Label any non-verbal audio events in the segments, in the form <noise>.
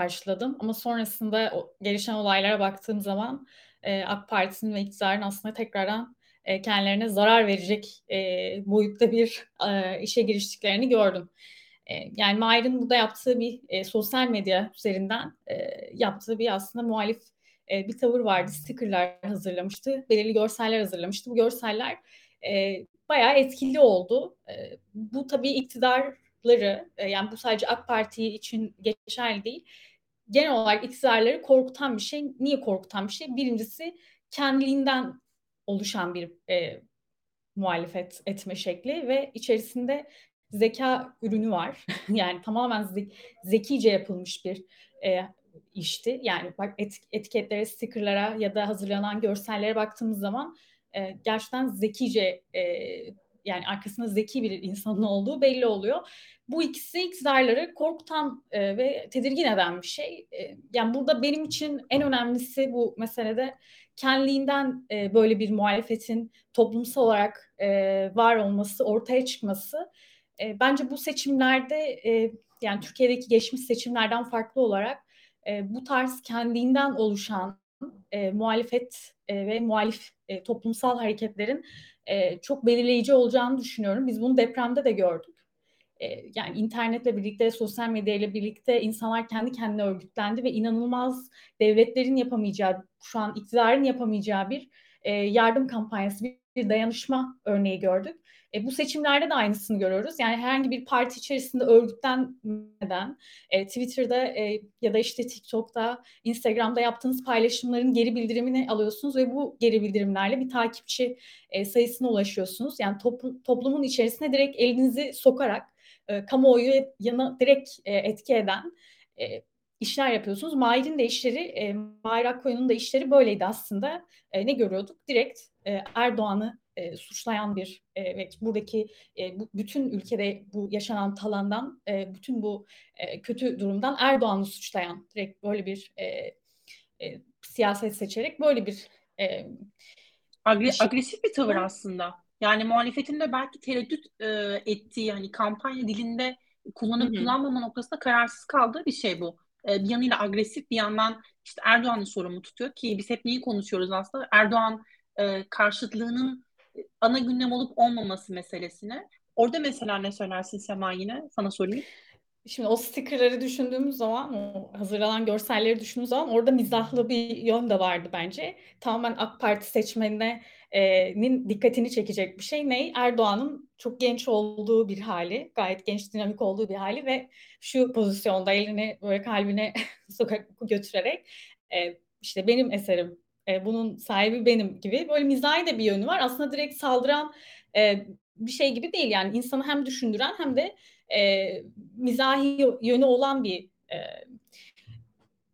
karşıladım. Ama sonrasında o, gelişen olaylara baktığım zaman e, AK Parti'nin ve iktidarın aslında tekrardan e, kendilerine zarar verecek e, boyutta bir e, işe giriştiklerini gördüm. E, yani Mahir'in burada yaptığı bir e, sosyal medya üzerinden e, yaptığı bir aslında muhalif e, bir tavır vardı. Stickerlar hazırlamıştı, belirli görseller hazırlamıştı. Bu görseller e, bayağı etkili oldu. E, bu tabii iktidarları, e, yani bu sadece AK Parti için geçerli değil. Genel olarak iktidarları korkutan bir şey. Niye korkutan bir şey? Birincisi kendiliğinden oluşan bir e, muhalefet etme şekli ve içerisinde zeka ürünü var. <laughs> yani tamamen ze- zekice yapılmış bir e, işti. Yani bak et, etiketlere, stickerlara ya da hazırlanan görsellere baktığımız zaman e, gerçekten zekice e, yani arkasında zeki bir insanın olduğu belli oluyor. Bu ikisi iktidarları korkutan e, ve tedirgin eden bir şey. E, yani burada benim için en önemlisi bu meselede kendiliğinden e, böyle bir muhalefetin toplumsal olarak e, var olması, ortaya çıkması. E, bence bu seçimlerde e, yani Türkiye'deki geçmiş seçimlerden farklı olarak e, bu tarz kendinden oluşan e, muhalefet e, ve muhalif e, toplumsal hareketlerin e, çok belirleyici olacağını düşünüyorum. Biz bunu depremde de gördük. E, yani internetle birlikte, sosyal medyayla birlikte insanlar kendi kendine örgütlendi ve inanılmaz devletlerin yapamayacağı, şu an iktidarın yapamayacağı bir e, yardım kampanyası, bir, dayanışma örneği gördük. E, bu seçimlerde de aynısını görüyoruz. Yani herhangi bir parti içerisinde örgütlenmeden e, Twitter'da e, ya da işte TikTok'ta, Instagram'da yaptığınız paylaşımların geri bildirimini alıyorsunuz ve bu geri bildirimlerle bir takipçi e, sayısına ulaşıyorsunuz. Yani toplum, toplumun içerisine direkt elinizi sokarak e, kamuoyu yana direkt e, etki eden e, işler yapıyorsunuz. Mahir'in de işleri, e, Mahir Akkoyun'un da işleri böyleydi aslında. E, ne görüyorduk? Direkt e, Erdoğan'ı e, suçlayan bir e, ve buradaki e, bu, bütün ülkede bu yaşanan talandan, e, bütün bu e, kötü durumdan Erdoğan'ı suçlayan direkt böyle bir e, e, siyaset seçerek böyle bir e, Agre şey. agresif bir tavır aslında. Yani muhalefetin de belki tereddüt e, ettiği hani kampanya dilinde kullanıp kullanmama noktasında kararsız kaldığı bir şey bu. E, bir yanıyla agresif bir yandan işte Erdoğan'ı sorumlu tutuyor ki biz hep neyi konuşuyoruz aslında? Erdoğan e, karşıtlığının ana gündem olup olmaması meselesine. Orada mesela ne söylersin Sema yine? Sana sorayım. Şimdi o stickerları düşündüğümüz zaman, o hazırlanan görselleri düşündüğümüz zaman orada mizahlı bir yön de vardı bence. Tamamen AK Parti seçmeninin dikkatini çekecek bir şey ne? Erdoğan'ın çok genç olduğu bir hali, gayet genç dinamik olduğu bir hali ve şu pozisyonda elini böyle kalbine <laughs> sokak götürerek e, işte benim eserim e, bunun sahibi benim gibi böyle mizahi de bir yönü var. Aslında direkt saldıran e, bir şey gibi değil yani insanı hem düşündüren hem de e, mizahi yönü olan bir e,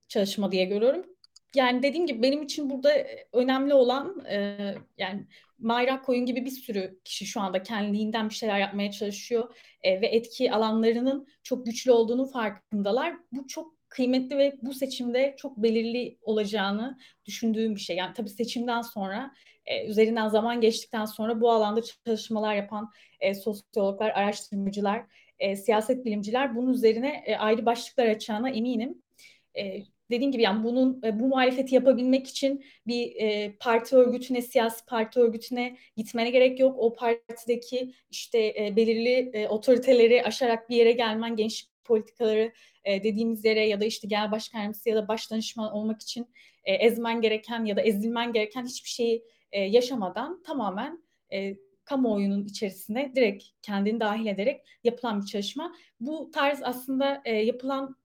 çalışma diye görüyorum. Yani dediğim gibi benim için burada önemli olan e, yani Mayrak Koyun gibi bir sürü kişi şu anda kendiliğinden bir şeyler yapmaya çalışıyor e, ve etki alanlarının çok güçlü olduğunu farkındalar. Bu çok kıymetli ve bu seçimde çok belirli olacağını düşündüğüm bir şey. Yani tabii seçimden sonra e, üzerinden zaman geçtikten sonra bu alanda çalışmalar yapan e, sosyologlar, araştırmacılar, e, siyaset bilimciler bunun üzerine e, ayrı başlıklar açacağına eminim. E, dediğim gibi yani bunun e, bu muhalefeti yapabilmek için bir e, parti örgütüne, siyasi parti örgütüne gitmene gerek yok. O partideki işte e, belirli e, otoriteleri aşarak bir yere gelmen, gençlik politikaları e, dediğimiz yere ya da işte genel başkan yardımcısı ya da baş danışman olmak için e, ezmen gereken ya da ezilmen gereken hiçbir şeyi e, yaşamadan tamamen e, kamuoyunun içerisine direkt kendini dahil ederek yapılan bir çalışma. Bu tarz aslında e, yapılan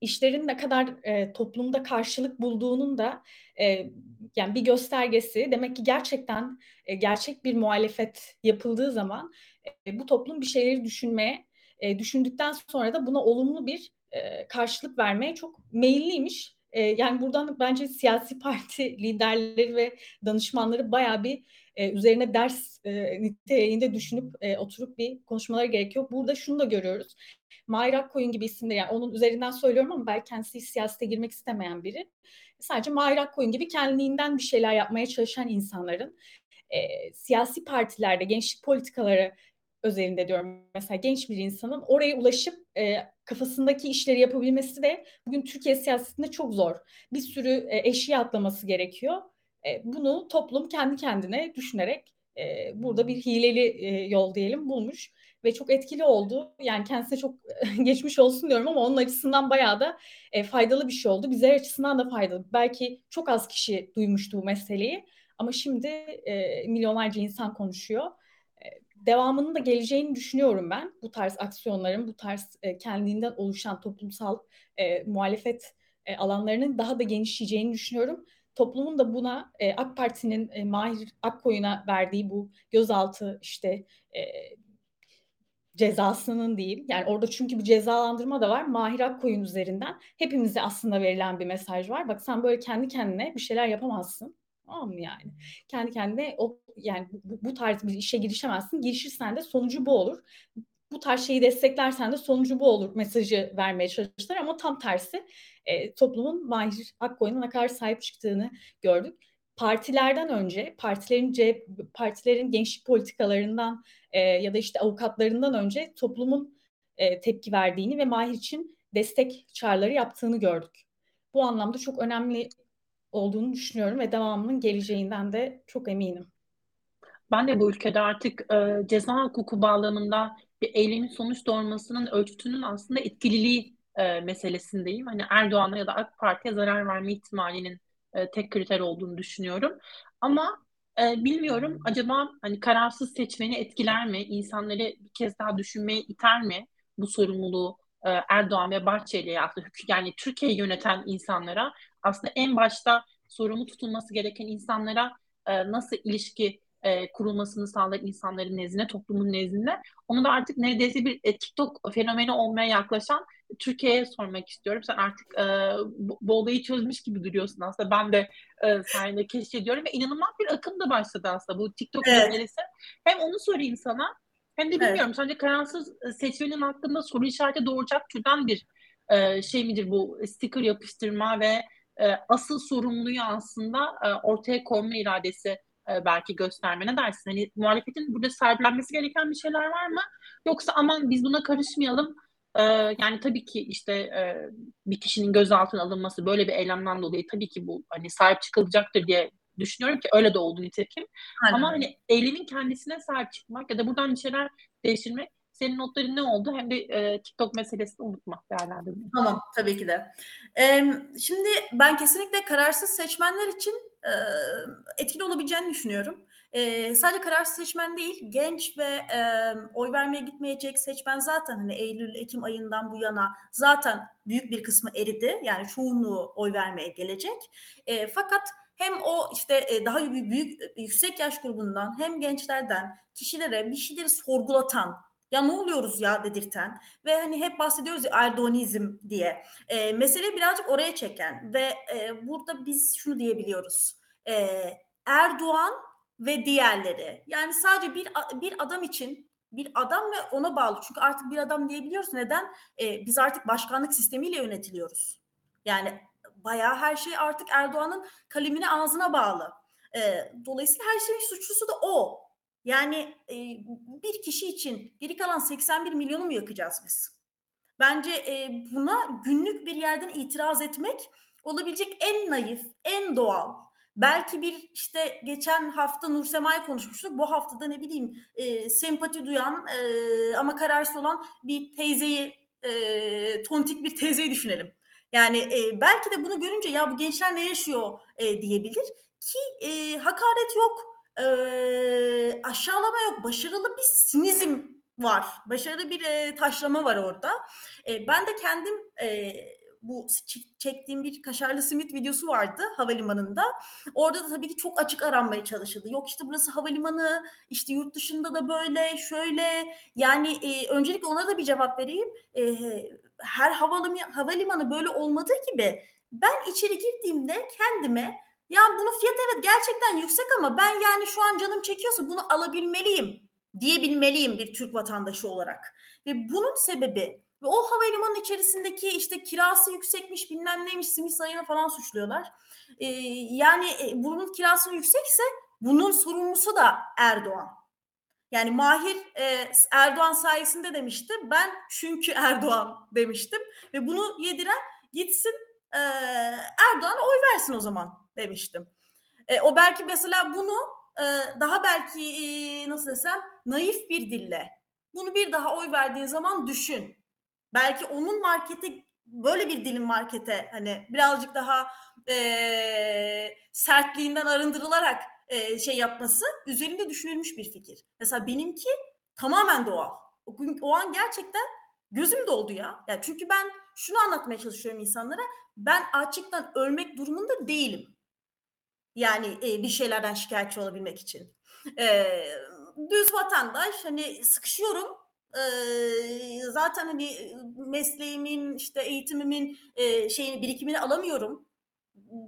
işlerin ne kadar e, toplumda karşılık bulduğunun da e, yani bir göstergesi. Demek ki gerçekten e, gerçek bir muhalefet yapıldığı zaman e, bu toplum bir şeyleri düşünmeye, e, düşündükten sonra da buna olumlu bir e, karşılık vermeye çok meyilliymiş. E, yani buradan bence siyasi <laughs> parti liderleri ve danışmanları bayağı bir e, üzerine ders e, niteliğinde düşünüp e, oturup bir konuşmaları gerekiyor. Burada şunu da görüyoruz. Mahir Akkoyun gibi isimde yani onun üzerinden söylüyorum ama belki kendisi siyasete girmek istemeyen biri. Sadece Mahir Akkoyun gibi kendiliğinden bir şeyler yapmaya çalışan insanların e, siyasi partilerde gençlik politikaları özelinde diyorum mesela genç bir insanın oraya ulaşıp e, kafasındaki işleri yapabilmesi de bugün Türkiye siyasetinde çok zor. Bir sürü e, eşiği atlaması gerekiyor. E, bunu toplum kendi kendine düşünerek e, burada bir hileli e, yol diyelim bulmuş ve çok etkili oldu. Yani kendisine çok <laughs> geçmiş olsun diyorum ama onun açısından bayağı da e, faydalı bir şey oldu. Bizler açısından da faydalı. Belki çok az kişi duymuştu bu meseleyi ama şimdi e, milyonlarca insan konuşuyor. Devamının da geleceğini düşünüyorum ben. Bu tarz aksiyonların, bu tarz e, kendinden oluşan toplumsal e, muhalefet e, alanlarının daha da genişleyeceğini düşünüyorum toplumun da buna e, AK Parti'nin e, Mahir Akkoyun'a verdiği bu gözaltı işte e, cezasının değil. Yani orada çünkü bir cezalandırma da var. Mahir Akkoyun üzerinden hepimize aslında verilen bir mesaj var. Bak sen böyle kendi kendine bir şeyler yapamazsın. Tamam mı yani? Kendi kendine o yani bu, bu tarz bir işe girişemezsin. Girişirsen de sonucu bu olur. Bu tarz şeyi desteklersen de sonucu bu olur mesajı vermeye çalıştılar ama tam tersi e, toplumun Mahir Akkoyun'un ne kadar sahip çıktığını gördük. Partilerden önce, partilerin C, partilerin gençlik politikalarından e, ya da işte avukatlarından önce toplumun e, tepki verdiğini ve Mahir için destek çağrıları yaptığını gördük. Bu anlamda çok önemli olduğunu düşünüyorum ve devamının geleceğinden de çok eminim. Ben de bu ülkede artık e, ceza hukuku bağlamında bir eylemin sonuç doğurmasının ölçütünün aslında etkililiği e, meselesindeyim. Hani Erdoğan'a ya da AK Parti'ye zarar verme ihtimalinin e, tek kriter olduğunu düşünüyorum. Ama e, bilmiyorum acaba hani kararsız seçmeni etkiler mi? İnsanları bir kez daha düşünmeye iter mi bu sorumluluğu Erdoğan ve Bahçeli'ye aslında yani Türkiye'yi yöneten insanlara aslında en başta sorumlu tutulması gereken insanlara e, nasıl ilişki e, kurulmasını sağlar insanların nezdinde, toplumun nezdinde. Onu da artık neredeyse bir e, TikTok fenomeni olmaya yaklaşan Türkiye'ye sormak istiyorum. Sen artık e, bu, bu olayı çözmüş gibi duruyorsun aslında. Ben de e, sayende keşfediyorum ve inanılmaz bir akım da başladı aslında bu TikTok evet. Hem onu sorayım sana hem de bilmiyorum evet. sence kararsız seçmenin hakkında soru işareti doğuracak türden bir e, şey midir bu sticker yapıştırma ve e, asıl sorumluluğu aslında e, ortaya koyma iradesi e, belki gösterme. Ne dersin? Hani muhalefetin burada sahiplenmesi gereken bir şeyler var mı? Yoksa aman biz buna karışmayalım. E, yani tabii ki işte e, bir kişinin gözaltına alınması böyle bir eylemden dolayı tabii ki bu hani sahip çıkılacaktır diye düşünüyorum ki öyle de oldu nitekim. Aynen. Ama hani eylemin kendisine sahip çıkmak ya da buradan bir şeyler değiştirmek senin notların ne oldu? Hem de e, TikTok meselesini unutma değerlendirmeyi. Tamam tabii ki de. Ee, şimdi ben kesinlikle kararsız seçmenler için e, etkili olabileceğini düşünüyorum. E, sadece kararsız seçmen değil, genç ve e, oy vermeye gitmeyecek seçmen zaten hani Eylül, Ekim ayından bu yana zaten büyük bir kısmı eridi. Yani çoğunluğu oy vermeye gelecek. E, fakat hem o işte e, daha büyük, büyük yüksek yaş grubundan hem gençlerden kişilere bir şeyleri sorgulatan ya ne oluyoruz ya dedirten ve hani hep bahsediyoruz ya Erdoğanizm diye. E, mesele birazcık oraya çeken ve e, burada biz şunu diyebiliyoruz. E, Erdoğan ve diğerleri yani sadece bir bir adam için bir adam ve ona bağlı. Çünkü artık bir adam diyebiliyoruz. Neden? E, biz artık başkanlık sistemiyle yönetiliyoruz. Yani bayağı her şey artık Erdoğan'ın kalemine ağzına bağlı. E, dolayısıyla her şeyin suçlusu da o. Yani e, bir kişi için geri kalan 81 milyonu mu yakacağız biz? Bence e, buna günlük bir yerden itiraz etmek olabilecek en naif, en doğal. Belki bir işte geçen hafta Nursema'yı konuşmuştuk. Bu haftada ne bileyim e, sempati duyan e, ama kararsız olan bir teyzeyi, e, tontik bir teyzeyi düşünelim. Yani e, belki de bunu görünce ya bu gençler ne yaşıyor e, diyebilir ki e, hakaret yok e, aşağılama yok. Başarılı bir sinizm var. Başarılı bir e, taşlama var orada. E, ben de kendim e, bu çektiğim bir kaşarlı simit videosu vardı havalimanında. Orada da tabii ki çok açık aranmaya çalışıldı. Yok işte burası havalimanı, işte yurt dışında da böyle, şöyle. Yani e, öncelikle ona da bir cevap vereyim. E, her havalimanı, havalimanı böyle olmadığı gibi ben içeri girdiğimde kendime ya bunun fiyatı evet gerçekten yüksek ama ben yani şu an canım çekiyorsa bunu alabilmeliyim diyebilmeliyim bir Türk vatandaşı olarak. Ve bunun sebebi ve o havalimanı içerisindeki işte kirası yüksekmiş bilmem neymiş simit sayını falan suçluyorlar. Ee, yani e, bunun kirası yüksekse bunun sorumlusu da Erdoğan. Yani Mahir e, Erdoğan sayesinde demişti. Ben çünkü <laughs> Erdoğan demiştim. Ve bunu yediren gitsin e, Erdoğan'a oy versin o zaman demiştim. E, o belki mesela bunu e, daha belki e, nasıl desem naif bir dille bunu bir daha oy verdiğin zaman düşün. Belki onun markete böyle bir dilin markete hani birazcık daha e, sertliğinden arındırılarak e, şey yapması üzerinde düşünülmüş bir fikir. Mesela benimki tamamen doğal. O, o an gerçekten gözüm doldu ya. Yani çünkü ben şunu anlatmaya çalışıyorum insanlara. Ben açıktan ölmek durumunda değilim. Yani e, bir şeylerden şikayetçi olabilmek için. E, düz vatandaş hani sıkışıyorum. E, zaten hani mesleğimin işte eğitimimin e, şeyini birikimini alamıyorum.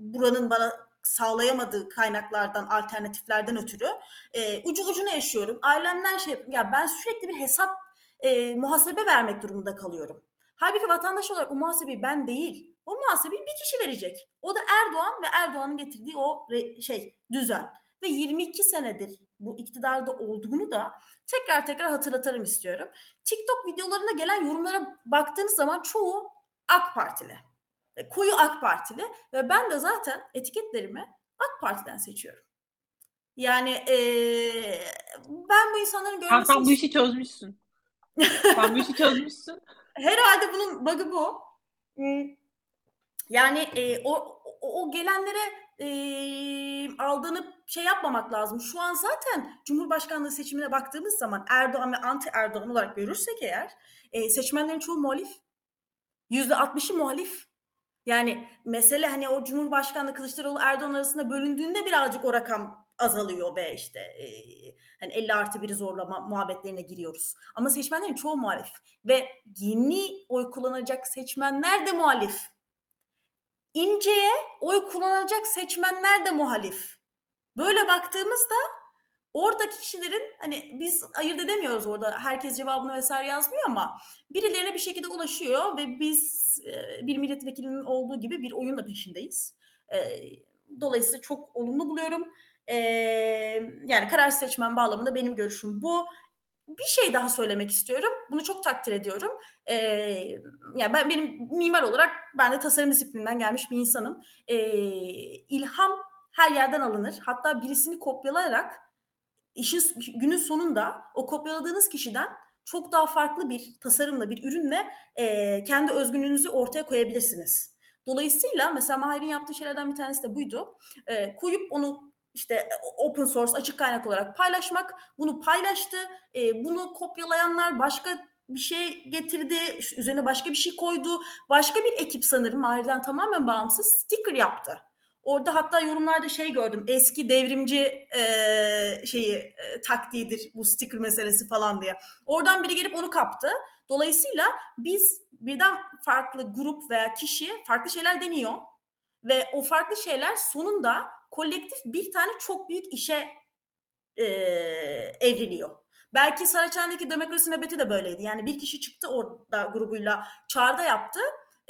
Buranın bana sağlayamadığı kaynaklardan, alternatiflerden ötürü e, ucu ucuna yaşıyorum. Ailemden şey yapıyorum. Ya ben sürekli bir hesap e, muhasebe vermek durumunda kalıyorum. Halbuki vatandaş olarak o muhasebeyi ben değil. O muhasebeyi bir kişi verecek. O da Erdoğan ve Erdoğan'ın getirdiği o re, şey düzen. Ve 22 senedir bu iktidarda olduğunu da tekrar tekrar hatırlatarım istiyorum. TikTok videolarına gelen yorumlara baktığınız zaman çoğu AK Partili. E, koyu AK Partili ve ben de zaten etiketlerimi AK Parti'den seçiyorum. Yani ee, ben bu insanların görmesini... Sen bu işi çözmüşsün. sen bu işi <laughs> çözmüşsün. Herhalde bunun bug'ı bu. Hmm. Yani e, o, o, o gelenlere e, aldanıp şey yapmamak lazım. Şu an zaten Cumhurbaşkanlığı seçimine baktığımız zaman Erdoğan ve anti Erdoğan olarak görürsek eğer e, seçmenlerin çoğu muhalif. Yüzde altmışı muhalif. Yani mesele hani o Cumhurbaşkanlığı Kılıçdaroğlu Erdoğan arasında bölündüğünde birazcık o rakam azalıyor be işte e, hani 50 artı biri zorlama muhabbetlerine giriyoruz. Ama seçmenlerin çoğu muhalif ve yeni oy kullanacak seçmenler de muhalif. İnce'ye oy kullanacak seçmenler de muhalif. Böyle baktığımızda oradaki kişilerin hani biz ayırt edemiyoruz orada herkes cevabını vesaire yazmıyor ama birilerine bir şekilde ulaşıyor ve biz e, bir milletvekilinin olduğu gibi bir oyun da peşindeyiz. E, dolayısıyla çok olumlu buluyorum. E, yani karar seçmen bağlamında benim görüşüm bu. Bir şey daha söylemek istiyorum. Bunu çok takdir ediyorum. Yani ben benim mimar olarak ben de tasarım disiplininden gelmiş bir insanım. Ee, ilham her yerden alınır. Hatta birisini kopyalayarak işin günün sonunda o kopyaladığınız kişiden çok daha farklı bir tasarımla, bir ürünle e, kendi özgünlüğünüzü ortaya koyabilirsiniz. Dolayısıyla mesela Mahir'in yaptığı şeylerden bir tanesi de buydu. E, koyup onu işte open source açık kaynak olarak paylaşmak. Bunu paylaştı. E, bunu kopyalayanlar başka bir şey getirdi. Üzerine başka bir şey koydu. Başka bir ekip sanırım Mahir'den tamamen bağımsız sticker yaptı. Orada hatta yorumlarda şey gördüm. Eski devrimci e, şeyi e, taktiğidir bu sticker meselesi falan diye. Oradan biri gelip onu kaptı. Dolayısıyla biz birden farklı grup veya kişi farklı şeyler deniyor ve o farklı şeyler sonunda kolektif bir tane çok büyük işe e, evriliyor. Belki Saraçhane'deki demokrasi nöbeti de böyleydi. Yani bir kişi çıktı orada grubuyla çağrıda yaptı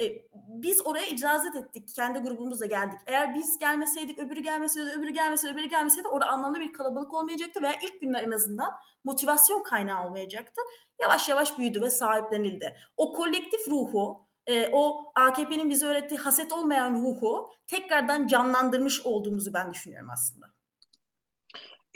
e, biz oraya icazet ettik. Kendi grubumuzla geldik. Eğer biz gelmeseydik, öbürü gelmeseydi, öbürü gelmeseydi, öbürü gelmeseydi orada anlamlı bir kalabalık olmayacaktı veya ilk günler en azından motivasyon kaynağı olmayacaktı. Yavaş yavaş büyüdü ve sahiplenildi. O kolektif ruhu, e, o AKP'nin bize öğrettiği haset olmayan ruhu tekrardan canlandırmış olduğumuzu ben düşünüyorum aslında.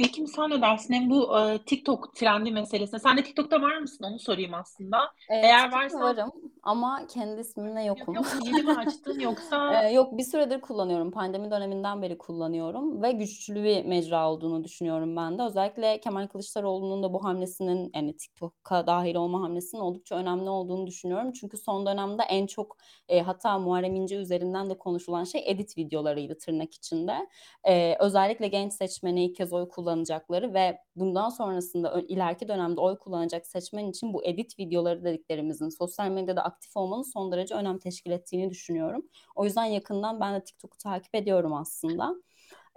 İlkim sen ne dersin? Hem bu e, TikTok trendi meselesine. Sen de TikTok'ta var mısın? Onu sorayım aslında. Evet, Eğer varsa varım ama kendi ismimle yokum. Yok, yok yeni mi açtın yoksa? <laughs> ee, yok bir süredir kullanıyorum. Pandemi döneminden beri kullanıyorum ve güçlü bir mecra olduğunu düşünüyorum ben de. Özellikle Kemal Kılıçdaroğlu'nun da bu hamlesinin yani TikTok'a dahil olma hamlesinin oldukça önemli olduğunu düşünüyorum. Çünkü son dönemde en çok e, hatta Muharrem İnce üzerinden de konuşulan şey edit videolarıydı tırnak içinde. E, özellikle genç seçmeni ilk kez oy kullanıyor kullanacakları ve bundan sonrasında ileriki dönemde oy kullanacak seçmen için bu edit videoları dediklerimizin sosyal medyada aktif olmanın son derece önem teşkil ettiğini düşünüyorum. O yüzden yakından ben de TikTok'u takip ediyorum aslında.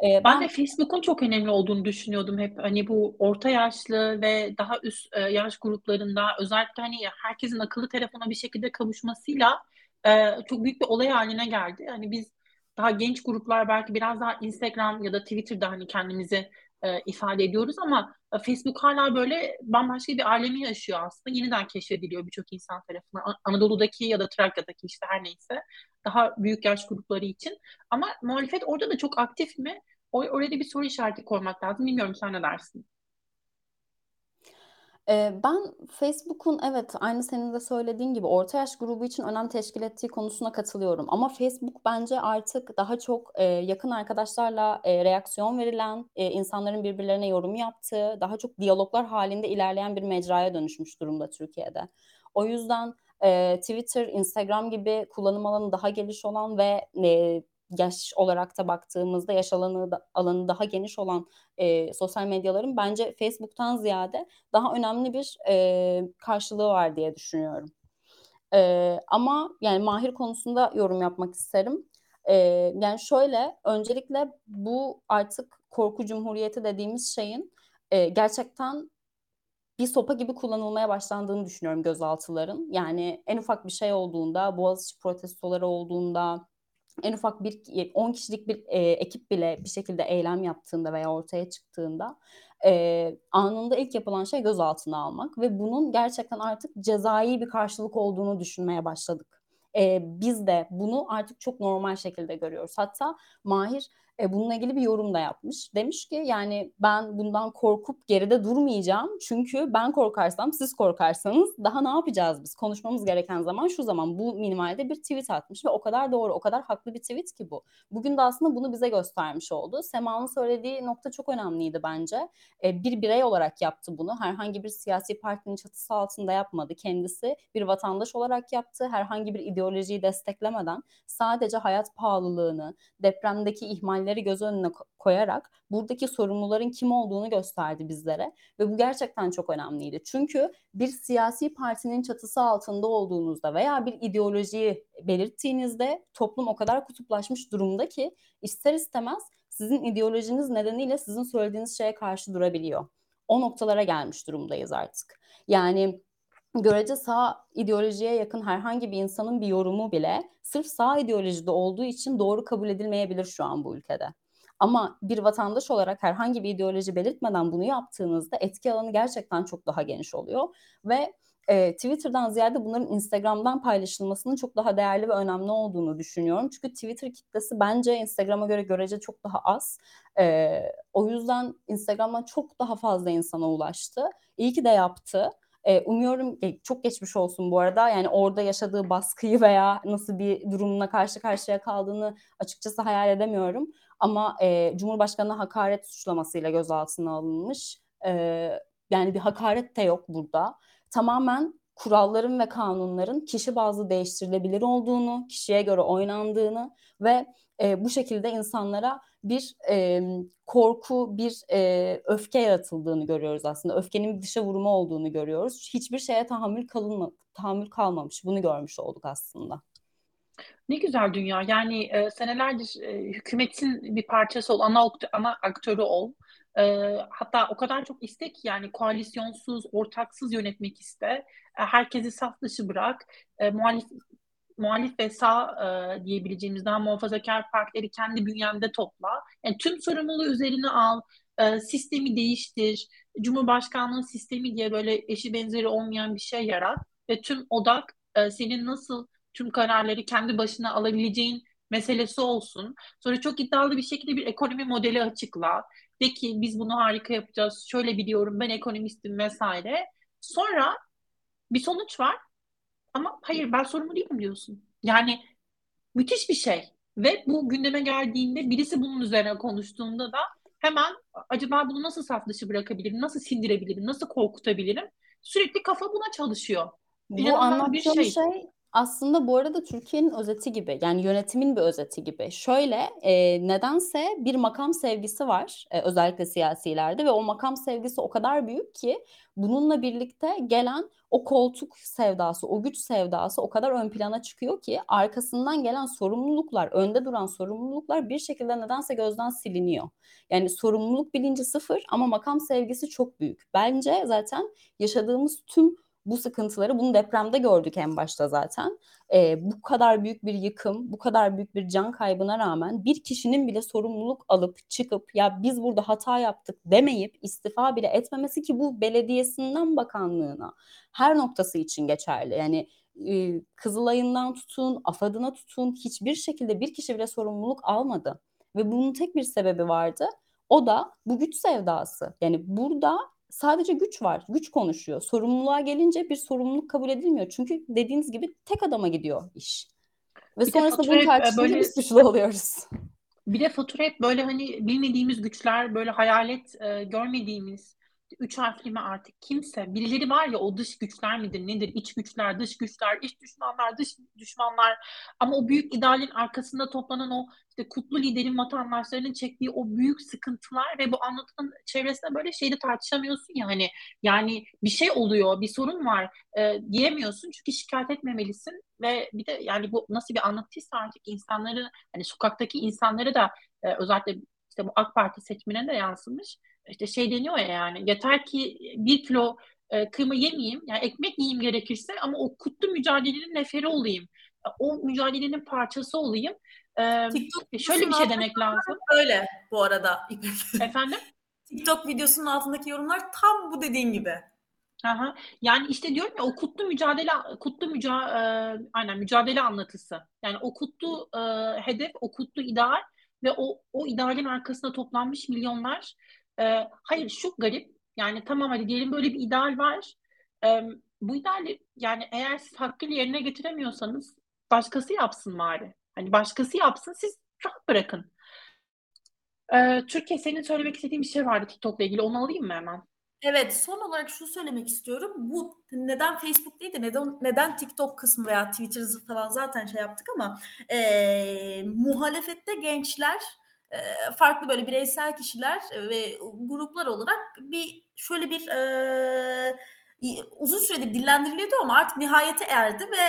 Ee, ben, ben de Facebook'un çok önemli olduğunu düşünüyordum hep. Hani bu orta yaşlı ve daha üst e, yaş gruplarında özellikle hani herkesin akıllı telefona bir şekilde kavuşmasıyla e, çok büyük bir olay haline geldi. Hani biz daha genç gruplar belki biraz daha Instagram ya da Twitter'da hani kendimizi e, ifade ediyoruz ama e, Facebook hala böyle bambaşka bir alemi yaşıyor aslında. Yeniden keşfediliyor birçok insan tarafından. Anadolu'daki ya da Trakya'daki işte her neyse daha büyük yaş grupları için. Ama muhalefet orada da çok aktif mi? Orada bir soru işareti koymak lazım. Bilmiyorum sen ne dersin? Ben Facebook'un evet aynı senin de söylediğin gibi orta yaş grubu için önem teşkil ettiği konusuna katılıyorum. Ama Facebook bence artık daha çok yakın arkadaşlarla reaksiyon verilen, insanların birbirlerine yorum yaptığı, daha çok diyaloglar halinde ilerleyen bir mecraya dönüşmüş durumda Türkiye'de. O yüzden Twitter, Instagram gibi kullanım alanı daha geniş olan ve yaş olarak da baktığımızda yaş alanı da, alanı daha geniş olan e, sosyal medyaların bence Facebook'tan ziyade daha önemli bir e, karşılığı var diye düşünüyorum. E, ama yani Mahir konusunda yorum yapmak isterim. E, yani şöyle öncelikle bu artık korku cumhuriyeti dediğimiz şeyin e, gerçekten bir sopa gibi kullanılmaya başlandığını düşünüyorum gözaltıların. Yani en ufak bir şey olduğunda, Boğaziçi protestoları olduğunda, en ufak bir 10 kişilik bir e, ekip bile bir şekilde eylem yaptığında veya ortaya çıktığında e, anında ilk yapılan şey gözaltına almak ve bunun gerçekten artık cezai bir karşılık olduğunu düşünmeye başladık. E, biz de bunu artık çok normal şekilde görüyoruz. Hatta Mahir e, bununla ilgili bir yorum da yapmış. Demiş ki yani ben bundan korkup geride durmayacağım. Çünkü ben korkarsam siz korkarsanız daha ne yapacağız biz? Konuşmamız gereken zaman şu zaman. Bu minimalde bir tweet atmış ve o kadar doğru, o kadar haklı bir tweet ki bu. Bugün de aslında bunu bize göstermiş oldu. Sema'nın söylediği nokta çok önemliydi bence. E, bir birey olarak yaptı bunu. Herhangi bir siyasi partinin çatısı altında yapmadı. Kendisi bir vatandaş olarak yaptı. Herhangi bir ideolojiyi desteklemeden sadece hayat pahalılığını, depremdeki ihmal ihmalleri göz önüne koyarak buradaki sorumluların kim olduğunu gösterdi bizlere ve bu gerçekten çok önemliydi. Çünkü bir siyasi partinin çatısı altında olduğunuzda veya bir ideolojiyi belirttiğinizde toplum o kadar kutuplaşmış durumda ki ister istemez sizin ideolojiniz nedeniyle sizin söylediğiniz şeye karşı durabiliyor. O noktalara gelmiş durumdayız artık. Yani görece sağ ideolojiye yakın herhangi bir insanın bir yorumu bile sırf sağ ideolojide olduğu için doğru kabul edilmeyebilir şu an bu ülkede. Ama bir vatandaş olarak herhangi bir ideoloji belirtmeden bunu yaptığınızda etki alanı gerçekten çok daha geniş oluyor ve e, Twitter'dan ziyade bunların Instagram'dan paylaşılmasının çok daha değerli ve önemli olduğunu düşünüyorum. Çünkü Twitter kitlesi bence Instagram'a göre görece çok daha az. E, o yüzden Instagram'dan çok daha fazla insana ulaştı. İyi ki de yaptı. E, umuyorum çok geçmiş olsun bu arada. Yani orada yaşadığı baskıyı veya nasıl bir durumla karşı karşıya kaldığını açıkçası hayal edemiyorum. Ama e, Cumhurbaşkanı'na hakaret suçlamasıyla gözaltına alınmış. E, yani bir hakaret de yok burada. Tamamen kuralların ve kanunların kişi bazlı değiştirilebilir olduğunu, kişiye göre oynandığını ve e, bu şekilde insanlara bir e, korku, bir e, öfke yaratıldığını görüyoruz aslında. Öfkenin bir dışa vurumu olduğunu görüyoruz. Hiçbir şeye tahammül kalınma, tahammül kalmamış. Bunu görmüş olduk aslında. Ne güzel dünya. Yani e, senelerdir e, hükümetin bir parçası ol, ana, ana aktörü ol. E, hatta o kadar çok istek yani koalisyonsuz, ortaksız yönetmek iste. E, herkesi saf dışı bırak. E, muhalif muhalif ve sağ e, diyebileceğimiz daha muhafazakar partileri kendi bünyende topla. Yani tüm sorumluluğu üzerine al, e, sistemi değiştir, Cumhurbaşkanlığı sistemi diye böyle eşi benzeri olmayan bir şey yarat ve tüm odak e, senin nasıl tüm kararları kendi başına alabileceğin meselesi olsun. Sonra çok iddialı bir şekilde bir ekonomi modeli açıkla. De ki biz bunu harika yapacağız, şöyle biliyorum, ben ekonomistim vesaire. Sonra bir sonuç var ama hayır ben sorumlu değilim diyorsun. Yani müthiş bir şey. Ve bu gündeme geldiğinde birisi bunun üzerine konuştuğunda da hemen acaba bunu nasıl saf dışı bırakabilirim, nasıl sindirebilirim, nasıl korkutabilirim? Sürekli kafa buna çalışıyor. Bu anlattığım şey. şey aslında bu arada Türkiye'nin özeti gibi yani yönetimin bir özeti gibi. Şöyle e, nedense bir makam sevgisi var e, özellikle siyasilerde ve o makam sevgisi o kadar büyük ki bununla birlikte gelen o koltuk sevdası, o güç sevdası o kadar ön plana çıkıyor ki arkasından gelen sorumluluklar, önde duran sorumluluklar bir şekilde nedense gözden siliniyor. Yani sorumluluk bilinci sıfır ama makam sevgisi çok büyük. Bence zaten yaşadığımız tüm bu sıkıntıları bunu depremde gördük en başta zaten. E, bu kadar büyük bir yıkım, bu kadar büyük bir can kaybına rağmen bir kişinin bile sorumluluk alıp çıkıp ya biz burada hata yaptık demeyip istifa bile etmemesi ki bu belediyesinden bakanlığına her noktası için geçerli. Yani e, Kızılay'ından tutun, AFAD'ına tutun hiçbir şekilde bir kişi bile sorumluluk almadı. Ve bunun tek bir sebebi vardı. O da bu güç sevdası. Yani burada sadece güç var. Güç konuşuyor. Sorumluluğa gelince bir sorumluluk kabul edilmiyor. Çünkü dediğiniz gibi tek adama gidiyor iş. Ve bir sonrasında bunu tartışınca böyle... suçlu oluyoruz. Bir de fatura hep böyle hani bilmediğimiz güçler, böyle hayalet e, görmediğimiz üç harfli mi artık? Kimse. Birileri var ya o dış güçler midir nedir? İç güçler dış güçler iç düşmanlar dış düşmanlar. Ama o büyük idealin arkasında toplanan o işte kutlu liderin vatandaşlarının çektiği o büyük sıkıntılar ve bu anlatının çevresinde böyle şeyde tartışamıyorsun ya hani yani bir şey oluyor bir sorun var e, diyemiyorsun. Çünkü şikayet etmemelisin ve bir de yani bu nasıl bir anlatıysa artık insanları hani sokaktaki insanları da e, özellikle işte bu AK Parti seçmenine de yansımış işte şey deniyor ya yani yeter ki bir kilo e, kıyma yemeyeyim yani ekmek yiyeyim gerekirse ama o kutlu mücadelenin neferi olayım. O mücadelenin parçası olayım. Ee, şöyle bir şey demek lazım. Böyle bu arada. Efendim? <laughs> TikTok videosunun altındaki yorumlar tam bu dediğin gibi. Aha. Yani işte diyorum ya o kutlu mücadele kutlu müca e, aynen mücadele anlatısı. Yani o kutlu e, hedef, o kutlu ideal ve o o idealin arkasında toplanmış milyonlar e, hayır şu garip yani tamam hadi diyelim böyle bir ideal var. E, bu ideali yani eğer siz hakkıyla yerine getiremiyorsanız başkası yapsın bari. Hani başkası yapsın siz rahat bırakın. Ee, Türkiye senin söylemek istediğin bir şey vardı TikTok'la ilgili. Onu alayım mı hemen? Evet, son olarak şunu söylemek istiyorum. Bu neden Facebook değil de neden neden TikTok kısmı veya Twitter falan zaten şey yaptık ama e, muhalefette gençler farklı böyle bireysel kişiler ve gruplar olarak bir şöyle bir e, uzun süredir dillendiriliyordu ama artık nihayete erdi ve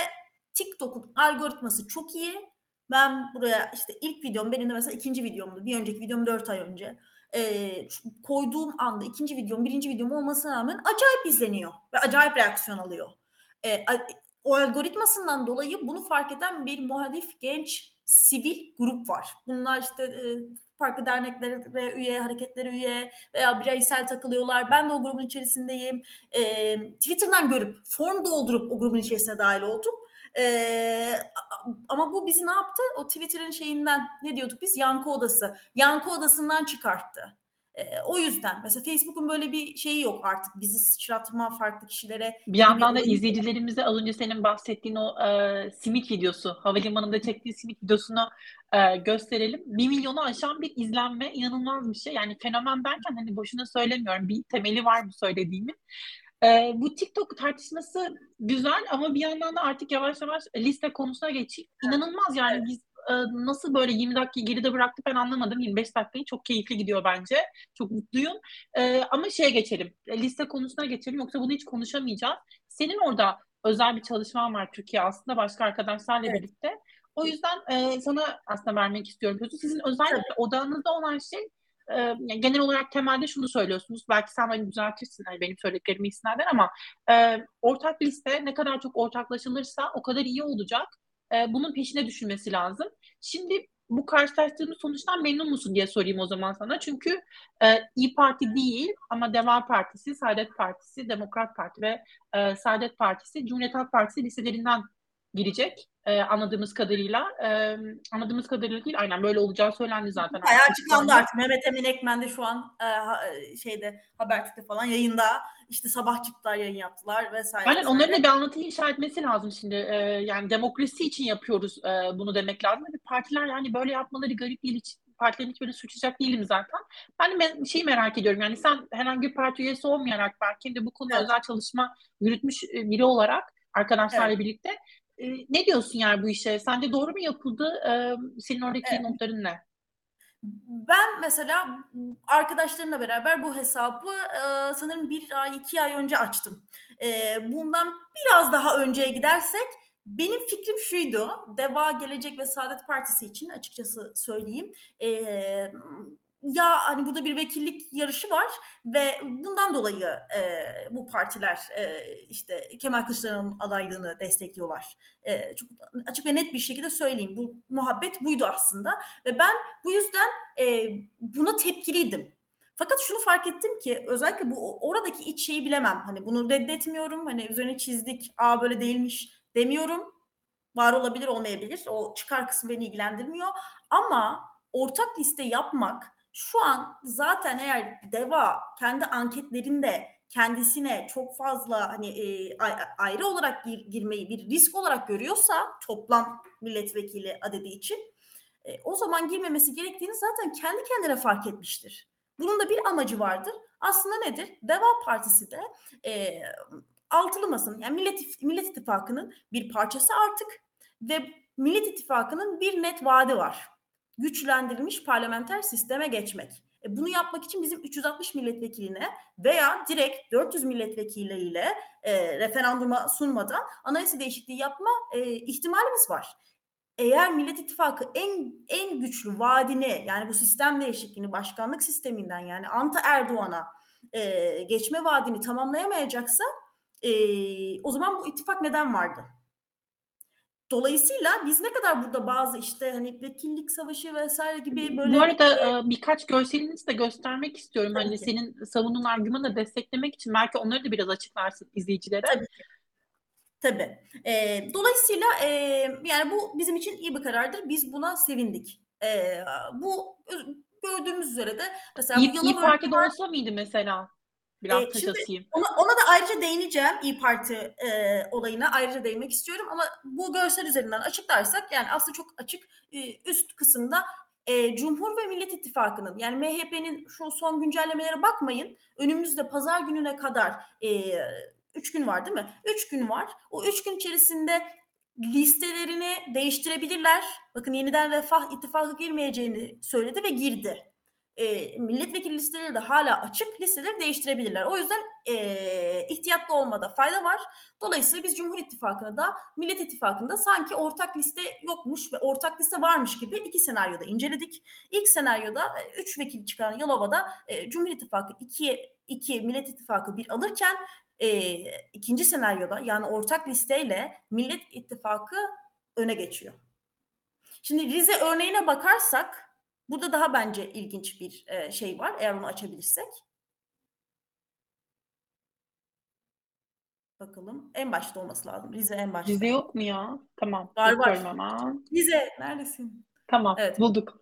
TikTok'un algoritması çok iyi. Ben buraya işte ilk videom benim de mesela ikinci videomdu. Bir önceki videom dört ay önce. E, koyduğum anda ikinci videom birinci videom olmasına rağmen acayip izleniyor ve acayip reaksiyon alıyor. E, o algoritmasından dolayı bunu fark eden bir muhalif genç sivil grup var. Bunlar işte e, farklı derneklere üye, hareketlere üye veya bireysel takılıyorlar. Ben de o grubun içerisindeyim. E, Twitter'dan görüp form doldurup o grubun içerisine dahil oldum. Ee, ama bu bizi ne yaptı? O Twitter'ın şeyinden ne diyorduk biz? Yankı odası. Yankı odasından çıkarttı. E, o yüzden mesela Facebook'un böyle bir şeyi yok artık bizi sıçratma farklı kişilere. Bir yandan da izleyicilerimize az önce senin bahsettiğin o e, simit videosu, havalimanında çektiği simit videosunu e, gösterelim. Bir milyonu aşan bir izlenme inanılmaz bir şey. Yani fenomen derken hani boşuna söylemiyorum. Bir temeli var bu söylediğimin. E, bu TikTok tartışması güzel ama bir yandan da artık yavaş yavaş liste konusuna geçeyim. İnanılmaz yani biz nasıl böyle 20 dakika geride bıraktı ben anlamadım. 25 dakikayı çok keyifli gidiyor bence. Çok mutluyum. E, ama şeye geçelim. E, liste konusuna geçelim. Yoksa bunu hiç konuşamayacağız. Senin orada özel bir çalışman var Türkiye aslında başka arkadaşlarla evet. birlikte. O yüzden e, sana aslında vermek istiyorum. Sizin özellikle evet. odağınızda olan şey e, genel olarak temelde şunu söylüyorsunuz. Belki sen beni düzeltirsin hani benim söylediklerimi istinaden ama e, ortak liste ne kadar çok ortaklaşılırsa o kadar iyi olacak e, bunun peşine düşülmesi lazım. Şimdi bu karşılaştığımız sonuçtan memnun musun diye sorayım o zaman sana. Çünkü e, İyi Parti değil ama Deva Partisi, Saadet Partisi, Demokrat Parti ve e, Saadet Partisi, Cumhuriyet Halk Partisi liselerinden girecek e, anladığımız kadarıyla. E, anladığımız kadarıyla değil aynen böyle olacağı söylendi zaten. Bayağı açıklandı artık. Mehmet Emin Ekmen de şu an e, şeyde Habertürk'te falan yayında işte sabah çıktılar yayın yaptılar vesaire. Aynen onların da bir anlatıyı inşa etmesi lazım şimdi. E, yani demokrasi için yapıyoruz e, bunu demek lazım. Partiler yani böyle yapmaları garip değil hiç partilerin hiç böyle suçlayacak değilim zaten. Ben de şeyi merak ediyorum yani sen herhangi bir parti üyesi olmayarak belki de bu konuda evet. özel çalışma yürütmüş biri olarak arkadaşlarla evet. birlikte e, ne diyorsun yani bu işe? Sence doğru mu yapıldı? E, senin oradaki evet. notların ne? Ben mesela arkadaşlarımla beraber bu hesabı e, sanırım bir ay iki ay önce açtım. E, bundan biraz daha önceye gidersek benim fikrim şuydu. Deva Gelecek ve Saadet Partisi için açıkçası söyleyeyim. E, ya hani burada bir vekillik yarışı var ve bundan dolayı e, bu partiler e, işte Kemal Kılıçdaroğlu'nun adaylığını destekliyorlar. E, çok açık ve net bir şekilde söyleyeyim. Bu muhabbet buydu aslında ve ben bu yüzden e, buna tepkiliydim. Fakat şunu fark ettim ki özellikle bu oradaki iç şeyi bilemem. Hani bunu reddetmiyorum. Hani üzerine çizdik. Aa böyle değilmiş demiyorum. Var olabilir olmayabilir. O çıkar kısmı beni ilgilendirmiyor. Ama ortak liste yapmak şu an zaten eğer DEVA kendi anketlerinde kendisine çok fazla hani e, ayrı olarak gir, girmeyi bir risk olarak görüyorsa toplam milletvekili adedi için e, o zaman girmemesi gerektiğini zaten kendi kendine fark etmiştir. Bunun da bir amacı vardır. Aslında nedir? Deva Partisi de e, altılı masanın yani Millet, Millet İttifakı'nın bir parçası artık ve Millet İttifakı'nın bir net vaadi var. Güçlendirilmiş parlamenter sisteme geçmek. E bunu yapmak için bizim 360 milletvekiline veya direkt 400 milletvekiliyle e, referanduma sunmadan anayasa değişikliği yapma e, ihtimalimiz var eğer Millet İttifakı en en güçlü vaadini yani bu sistem değişikliğini başkanlık sisteminden yani Anta Erdoğan'a e, geçme vaadini tamamlayamayacaksa e, o zaman bu ittifak neden vardı? Dolayısıyla biz ne kadar burada bazı işte hani vekillik savaşı vesaire gibi böyle... Bu arada e, birkaç görselinizi de göstermek istiyorum. Tabii hani ki. senin savunduğun argümanı desteklemek için belki onları da biraz açıklarsın izleyicilere. Tabii ki. Tabii. E, dolayısıyla e, yani bu bizim için iyi bir karardır. Biz buna sevindik. E, bu gördüğümüz üzere de mesela İyi, İyi Parti'de var. olsa mıydı mesela? Biraz e, şimdi ona, ona da ayrıca değineceğim İyi Parti e, olayına ayrıca değinmek istiyorum ama bu görsel üzerinden açıklarsak yani aslında çok açık e, üst kısımda e, Cumhur ve Millet İttifakı'nın yani MHP'nin şu son güncellemelere bakmayın. Önümüzde pazar gününe kadar e, Üç gün var değil mi? Üç gün var. O üç gün içerisinde listelerini değiştirebilirler. Bakın yeniden Refah ittifakı girmeyeceğini söyledi ve girdi. E, milletvekili listeleri de hala açık listeleri değiştirebilirler. O yüzden e, ihtiyatlı olmada fayda var. Dolayısıyla biz Cumhur İttifakı'nda da Millet İttifakı'nda sanki ortak liste yokmuş ve ortak liste varmış gibi iki senaryoda inceledik. İlk senaryoda üç vekil çıkan Yalova'da e, Cumhur İttifakı 2 2 Millet İttifakı bir alırken e, ikinci senaryoda yani ortak listeyle Millet İttifakı öne geçiyor. Şimdi Rize örneğine bakarsak burada daha bence ilginç bir e, şey var eğer onu açabilirsek. Bakalım. En başta olması lazım. Rize en başta. Rize yok mu ya? Tamam. Var var. Ama. Rize neredesin? Tamam. Evet. Bulduk.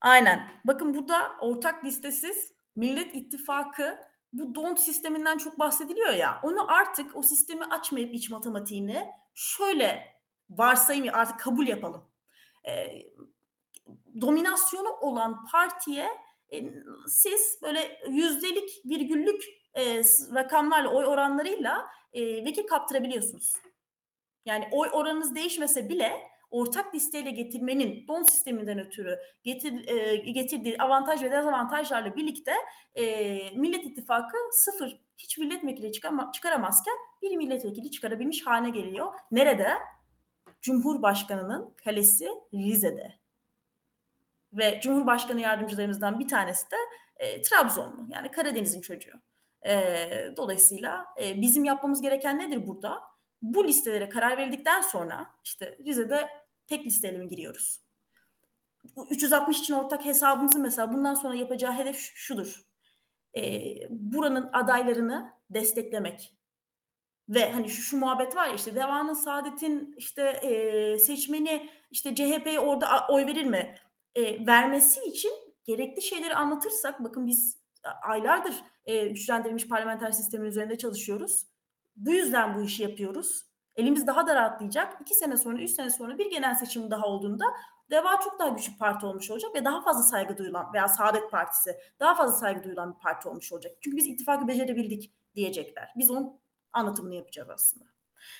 Aynen. Bakın burada ortak listesiz Millet İttifakı bu don't sisteminden çok bahsediliyor ya. Onu artık o sistemi açmayıp iç matematiğini şöyle varsayım artık kabul yapalım. E, dominasyonu olan partiye e, siz böyle yüzdelik virgüllük e, rakamlarla oy oranlarıyla e, vekil kaptırabiliyorsunuz. Yani oy oranınız değişmese bile ortak listeyle getirmenin don sisteminden ötürü getir, e, getirdiği avantaj ve dezavantajlarla birlikte e, Millet İttifakı sıfır hiç milletvekili çıkama, çıkaramazken bir milletvekili çıkarabilmiş haline geliyor. Nerede? Cumhurbaşkanının kalesi Rize'de. Ve Cumhurbaşkanı yardımcılarımızdan bir tanesi de e, Trabzonlu. Yani Karadeniz'in çocuğu. E, dolayısıyla e, bizim yapmamız gereken nedir burada? Bu listelere karar verildikten sonra işte Rize'de tek listeyle mi giriyoruz? 360 için ortak hesabımızı mesela bundan sonra yapacağı hedef şudur. E, buranın adaylarını desteklemek. Ve hani şu, şu muhabbet var ya işte Deva'nın Saadet'in işte e, seçmeni işte CHP'ye orada oy verir mi? E, vermesi için gerekli şeyleri anlatırsak bakın biz aylardır e, güçlendirilmiş parlamenter sistemin üzerinde çalışıyoruz. Bu yüzden bu işi yapıyoruz. Elimiz daha da rahatlayacak. İki sene sonra, üç sene sonra bir genel seçim daha olduğunda DEVA çok daha güçlü parti olmuş olacak ve daha fazla saygı duyulan veya Saadet Partisi daha fazla saygı duyulan bir parti olmuş olacak. Çünkü biz ittifakı becerebildik diyecekler. Biz onun anlatımını yapacağız aslında.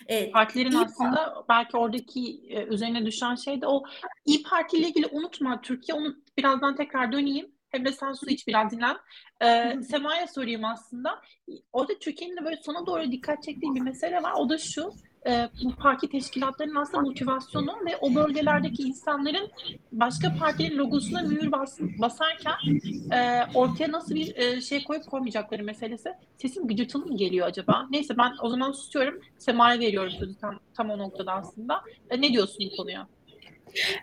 Evet, Partilerin İYİ aslında Parti. belki oradaki e, üzerine düşen şey de o İyi Parti ile ilgili unutma Türkiye onu birazdan tekrar döneyim. Hem de sen su iç biraz dinlen. Ee, Sema'ya sorayım aslında. Orada Türkiye'nin de böyle sona doğru dikkat çektiği bir mesele var. O da şu e, bu parti teşkilatlarının aslında motivasyonu ve o bölgelerdeki insanların başka partinin logosuna mühür bas, basarken e, ortaya nasıl bir e, şey koyup koymayacakları meselesi. Sesim gıcırtılı mı geliyor acaba? Neyse ben o zaman susuyorum. Sema'ya veriyorum sözü tam, tam o noktada aslında. E, ne diyorsun bu konuya?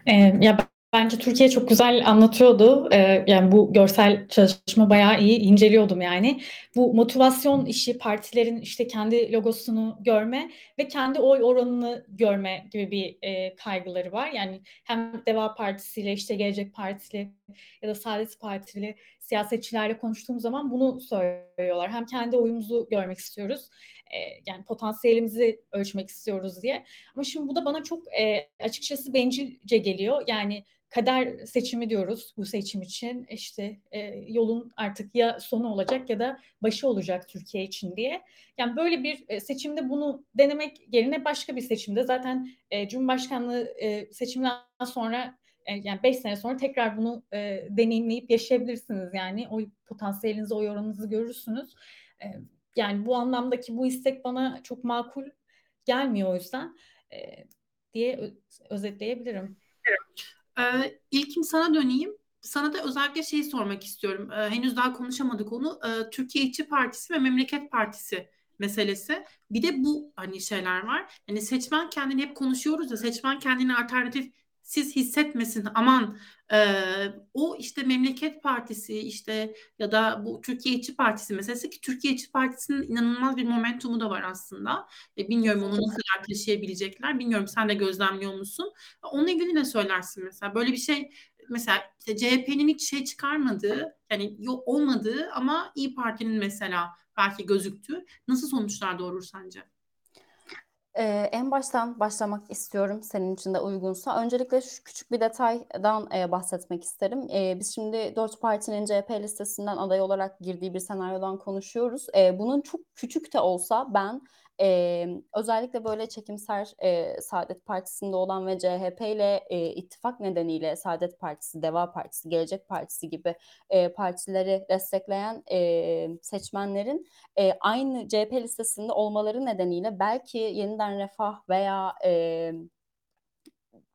Ee, ya Bence Türkiye çok güzel anlatıyordu. Ee, yani bu görsel çalışma bayağı iyi inceliyordum yani. Bu motivasyon işi partilerin işte kendi logosunu görme ve kendi oy oranını görme gibi bir e, kaygıları var. Yani hem Deva Partisi ile işte Gelecek Partili ya da Saadet Partili siyasetçilerle konuştuğum zaman bunu söylüyorlar. Hem kendi oyumuzu görmek istiyoruz e, yani potansiyelimizi ölçmek istiyoruz diye. Ama şimdi bu da bana çok e, açıkçası bencilce geliyor. Yani kader seçimi diyoruz bu seçim için. İşte e, yolun artık ya sonu olacak ya da başı olacak Türkiye için diye. Yani böyle bir e, seçimde bunu denemek yerine başka bir seçimde zaten e, Cumhurbaşkanlığı e, seçiminden sonra e, yani 5 sene sonra tekrar bunu e, deneyimleyip yaşayabilirsiniz. Yani o potansiyelinizi, o oranınızı görürsünüz. E, yani bu anlamdaki bu istek bana çok makul gelmiyor o yüzden e, diye özetleyebilirim. Ee, İlkim sana döneyim. Sana da özellikle şeyi sormak istiyorum. Ee, henüz daha konuşamadık onu. Ee, Türkiye İşçi Partisi ve Memleket Partisi meselesi. Bir de bu hani şeyler var. Yani seçmen kendini hep konuşuyoruz ya seçmen kendini alternatif siz hissetmesin aman e, o işte Memleket Partisi işte ya da bu Türkiye İşçi Partisi meselesi ki Türkiye İşçi Partisi'nin inanılmaz bir momentumu da var aslında. E, bilmiyorum onu nasıl taşıyabilecekler. Bilmiyorum sen de gözlemliyor musun? Onunla ilgili ne söylersin mesela? Böyle bir şey mesela işte CHP'nin hiç şey çıkarmadığı yani yok olmadığı ama İyi Parti'nin mesela belki gözüktü. Nasıl sonuçlar doğurur sence? Ee, en baştan başlamak istiyorum senin için de uygunsa. Öncelikle şu küçük bir detaydan e, bahsetmek isterim. E, biz şimdi dört partinin CHP listesinden aday olarak girdiği bir senaryodan konuşuyoruz. E, bunun çok küçük de olsa ben e, özellikle böyle çekimser e, Saadet Partisi'nde olan ve CHP ile e, ittifak nedeniyle Saadet Partisi, Deva Partisi, Gelecek Partisi gibi e, partileri destekleyen e, seçmenlerin e, aynı CHP listesinde olmaları nedeniyle belki yeniden Refah veya e,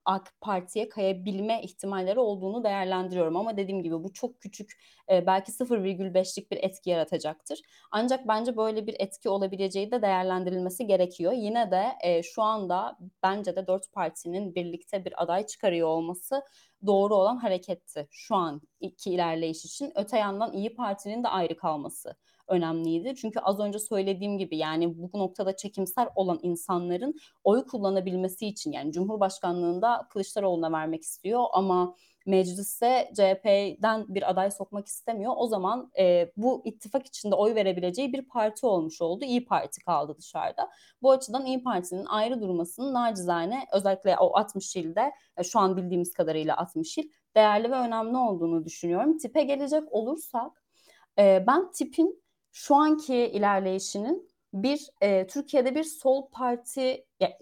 AK Parti'ye kayabilme ihtimalleri olduğunu değerlendiriyorum. Ama dediğim gibi bu çok küçük e, belki 0,5'lik bir etki yaratacaktır. Ancak bence böyle bir etki olabileceği de değerlendirilmesi gerekiyor. Yine de e, şu anda bence de dört partinin birlikte bir aday çıkarıyor olması doğru olan hareketti şu an iki ilerleyiş için. Öte yandan İyi Parti'nin de ayrı kalması önemliydi. Çünkü az önce söylediğim gibi yani bu noktada çekimsel olan insanların oy kullanabilmesi için yani Cumhurbaşkanlığında Kılıçdaroğlu'na vermek istiyor ama meclise CHP'den bir aday sokmak istemiyor. O zaman e, bu ittifak içinde oy verebileceği bir parti olmuş oldu. İyi Parti kaldı dışarıda. Bu açıdan İyi Parti'nin ayrı durmasının nacizane özellikle o 60 ilde e, şu an bildiğimiz kadarıyla 60 il değerli ve önemli olduğunu düşünüyorum. Tipe gelecek olursak e, ben tipin şu anki ilerleyişinin bir e, Türkiye'de bir sol parti yani,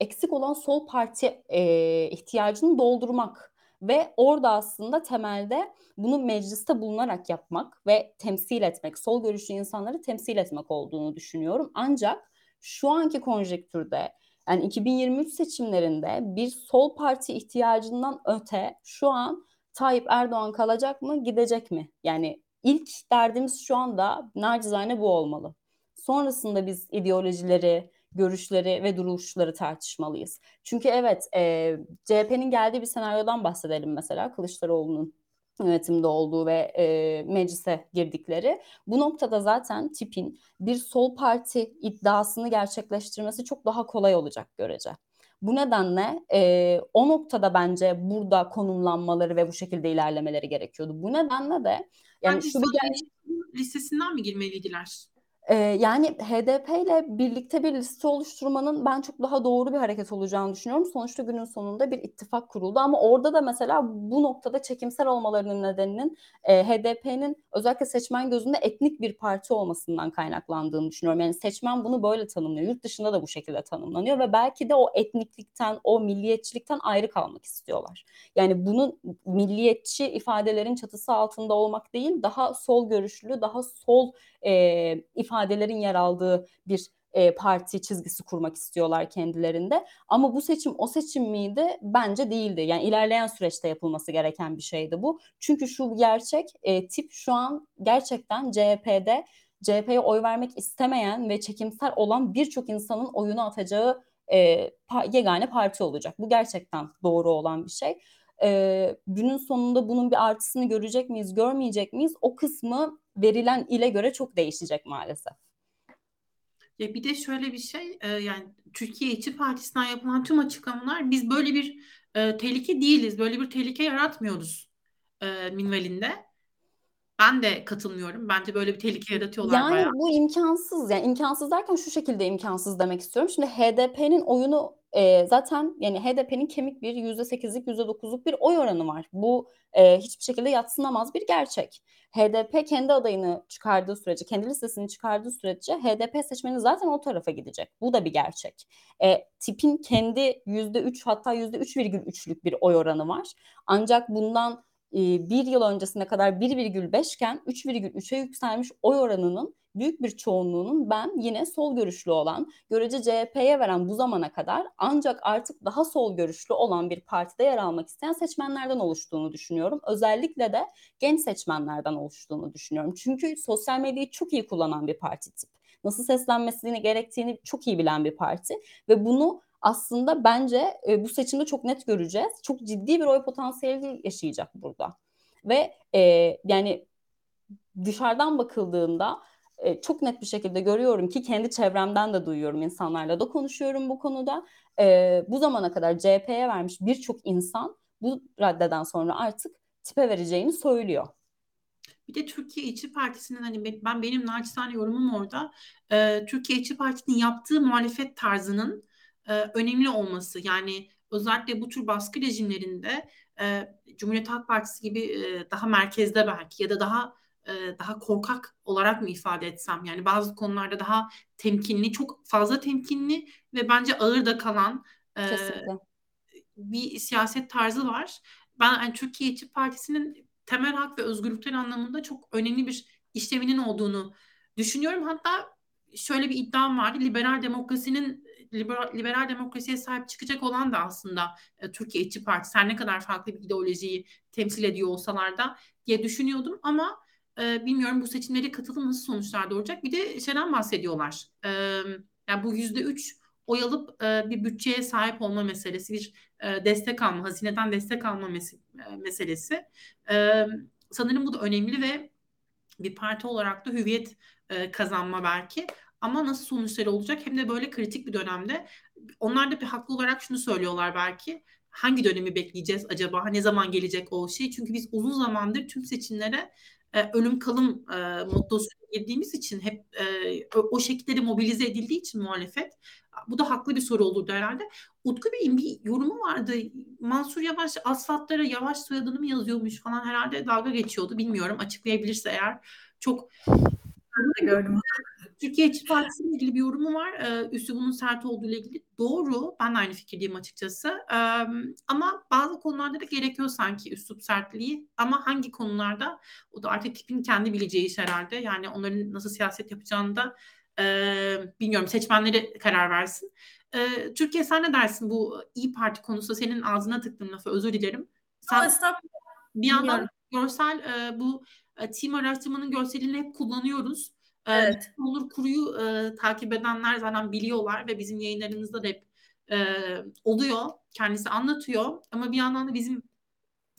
eksik olan sol parti e, ihtiyacını doldurmak ve orada aslında temelde bunu mecliste bulunarak yapmak ve temsil etmek, sol görüşlü insanları temsil etmek olduğunu düşünüyorum. Ancak şu anki konjektürde yani 2023 seçimlerinde bir sol parti ihtiyacından öte şu an Tayyip Erdoğan kalacak mı, gidecek mi? Yani ilk derdimiz şu anda nacizane bu olmalı. Sonrasında biz ideolojileri, görüşleri ve duruşları tartışmalıyız. Çünkü evet e, CHP'nin geldiği bir senaryodan bahsedelim mesela Kılıçdaroğlu'nun yönetimde olduğu ve e, meclise girdikleri. Bu noktada zaten tipin bir sol parti iddiasını gerçekleştirmesi çok daha kolay olacak görece. Bu nedenle e, o noktada bence burada konumlanmaları ve bu şekilde ilerlemeleri gerekiyordu. Bu nedenle de yani şu bir listesinden mi girmeliydiler? Ee, yani HDP ile birlikte bir liste oluşturmanın ben çok daha doğru bir hareket olacağını düşünüyorum. Sonuçta günün sonunda bir ittifak kuruldu ama orada da mesela bu noktada çekimsel olmalarının nedeninin e, HDP'nin özellikle seçmen gözünde etnik bir parti olmasından kaynaklandığını düşünüyorum. Yani seçmen bunu böyle tanımlıyor. Yurt dışında da bu şekilde tanımlanıyor ve belki de o etniklikten, o milliyetçilikten ayrı kalmak istiyorlar. Yani bunun milliyetçi ifadelerin çatısı altında olmak değil, daha sol görüşlü, daha sol e, ifadelerin yer aldığı bir e, parti çizgisi kurmak istiyorlar kendilerinde. Ama bu seçim o seçim miydi? Bence değildi. Yani ilerleyen süreçte yapılması gereken bir şeydi bu. Çünkü şu gerçek e, tip şu an gerçekten CHP'de CHP'ye oy vermek istemeyen ve çekimsel olan birçok insanın oyunu atacağı e, pa- yegane parti olacak. Bu gerçekten doğru olan bir şey. E, günün sonunda bunun bir artısını görecek miyiz, görmeyecek miyiz? O kısmı verilen ile göre çok değişecek maalesef. Ya bir de şöyle bir şey e, yani Türkiye İşçi Partisi'nden yapılan tüm açıklamalar biz böyle bir e, tehlike değiliz. Böyle bir tehlike yaratmıyoruz e, minvalinde. Ben de katılmıyorum. Bence böyle bir tehlike yaratıyorlar Yani bayağı. bu imkansız. Yani imkansız derken şu şekilde imkansız demek istiyorum. Şimdi HDP'nin oyunu e, zaten yani HDP'nin kemik bir yüzde sekizlik yüzde dokuzluk bir oy oranı var. Bu e, hiçbir şekilde yatsınamaz bir gerçek. HDP kendi adayını çıkardığı sürece, kendi listesini çıkardığı sürece HDP seçmeni zaten o tarafa gidecek. Bu da bir gerçek. E, tipin kendi yüzde üç hatta yüzde üç virgül üçlük bir oy oranı var. Ancak bundan bir yıl öncesine kadar 1,5 iken 3,3'e yükselmiş oy oranının büyük bir çoğunluğunun ben yine sol görüşlü olan, görece CHP'ye veren bu zamana kadar ancak artık daha sol görüşlü olan bir partide yer almak isteyen seçmenlerden oluştuğunu düşünüyorum. Özellikle de genç seçmenlerden oluştuğunu düşünüyorum. Çünkü sosyal medyayı çok iyi kullanan bir parti tip. Nasıl seslenmesini gerektiğini çok iyi bilen bir parti ve bunu aslında bence e, bu seçimde çok net göreceğiz. Çok ciddi bir oy potansiyeli yaşayacak burada. Ve e, yani dışarıdan bakıldığında e, çok net bir şekilde görüyorum ki kendi çevremden de duyuyorum insanlarla da konuşuyorum bu konuda. E, bu zamana kadar CHP'ye vermiş birçok insan bu raddeden sonra artık tipe vereceğini söylüyor. Bir de Türkiye İşçi Partisi'nin hani ben benim naçizane yorumum orada e, Türkiye İşçi Partisi'nin yaptığı muhalefet tarzının e, önemli olması. Yani özellikle bu tür baskı rejimlerinde e, Cumhuriyet Halk Partisi gibi e, daha merkezde belki ya da daha e, daha korkak olarak mı ifade etsem yani bazı konularda daha temkinli çok fazla temkinli ve bence ağır da kalan e, bir siyaset tarzı var. Ben yani Türkiye İşçi Partisi'nin temel hak ve özgürlükler anlamında çok önemli bir işlevinin olduğunu düşünüyorum. Hatta şöyle bir iddiam vardı. Liberal demokrasinin liberal, liberal demokrasiye sahip çıkacak olan da aslında e, Türkiye İşçi Partisi her ne kadar farklı bir ideolojiyi temsil ediyor olsalar da diye düşünüyordum ama e, bilmiyorum bu seçimlere katılım nasıl sonuçlar doğuracak. Bir de şeyden bahsediyorlar. E, yani bu yüzde üç oy alıp e, bir bütçeye sahip olma meselesi, bir e, destek alma, hazineden destek alma mes- e, meselesi. E, sanırım bu da önemli ve bir parti olarak da hüviyet e, kazanma belki. Ama nasıl sonuçları olacak hem de böyle kritik bir dönemde. Onlar da bir haklı olarak şunu söylüyorlar belki. Hangi dönemi bekleyeceğiz acaba? Ne zaman gelecek o şey? Çünkü biz uzun zamandır tüm seçimlere e, ölüm kalım e, mottosuna girdiğimiz için hep e, o şekilde mobilize edildiği için muhalefet bu da haklı bir soru olurdu herhalde. Utku Bey'in bir yorumu vardı. Mansur Yavaş asfaltlara Yavaş soyadını mı yazıyormuş falan herhalde dalga geçiyordu. Bilmiyorum açıklayabilirse eğer çok gördüm. Türkiye İşçi Partisi ile ilgili bir yorumu var. Ee, üslubunun sert olduğu ile ilgili. Doğru. Ben de aynı fikirdeyim açıkçası. Ee, ama bazı konularda da gerekiyor sanki üslup sertliği. Ama hangi konularda o da artık tipin kendi bileceği iş herhalde. Yani onların nasıl siyaset yapacağını da e, bilmiyorum seçmenleri karar versin. E, Türkiye sen ne dersin bu İyi Parti konusu? Senin ağzına tıktım lafı özür dilerim. Sen bir yandan görsel e, bu e, team araştırmanın görselini hep kullanıyoruz. E, evet. Olur Kuru'yu e, takip edenler zaten biliyorlar ve bizim yayınlarımızda da hep e, oluyor. Kendisi anlatıyor ama bir yandan da bizim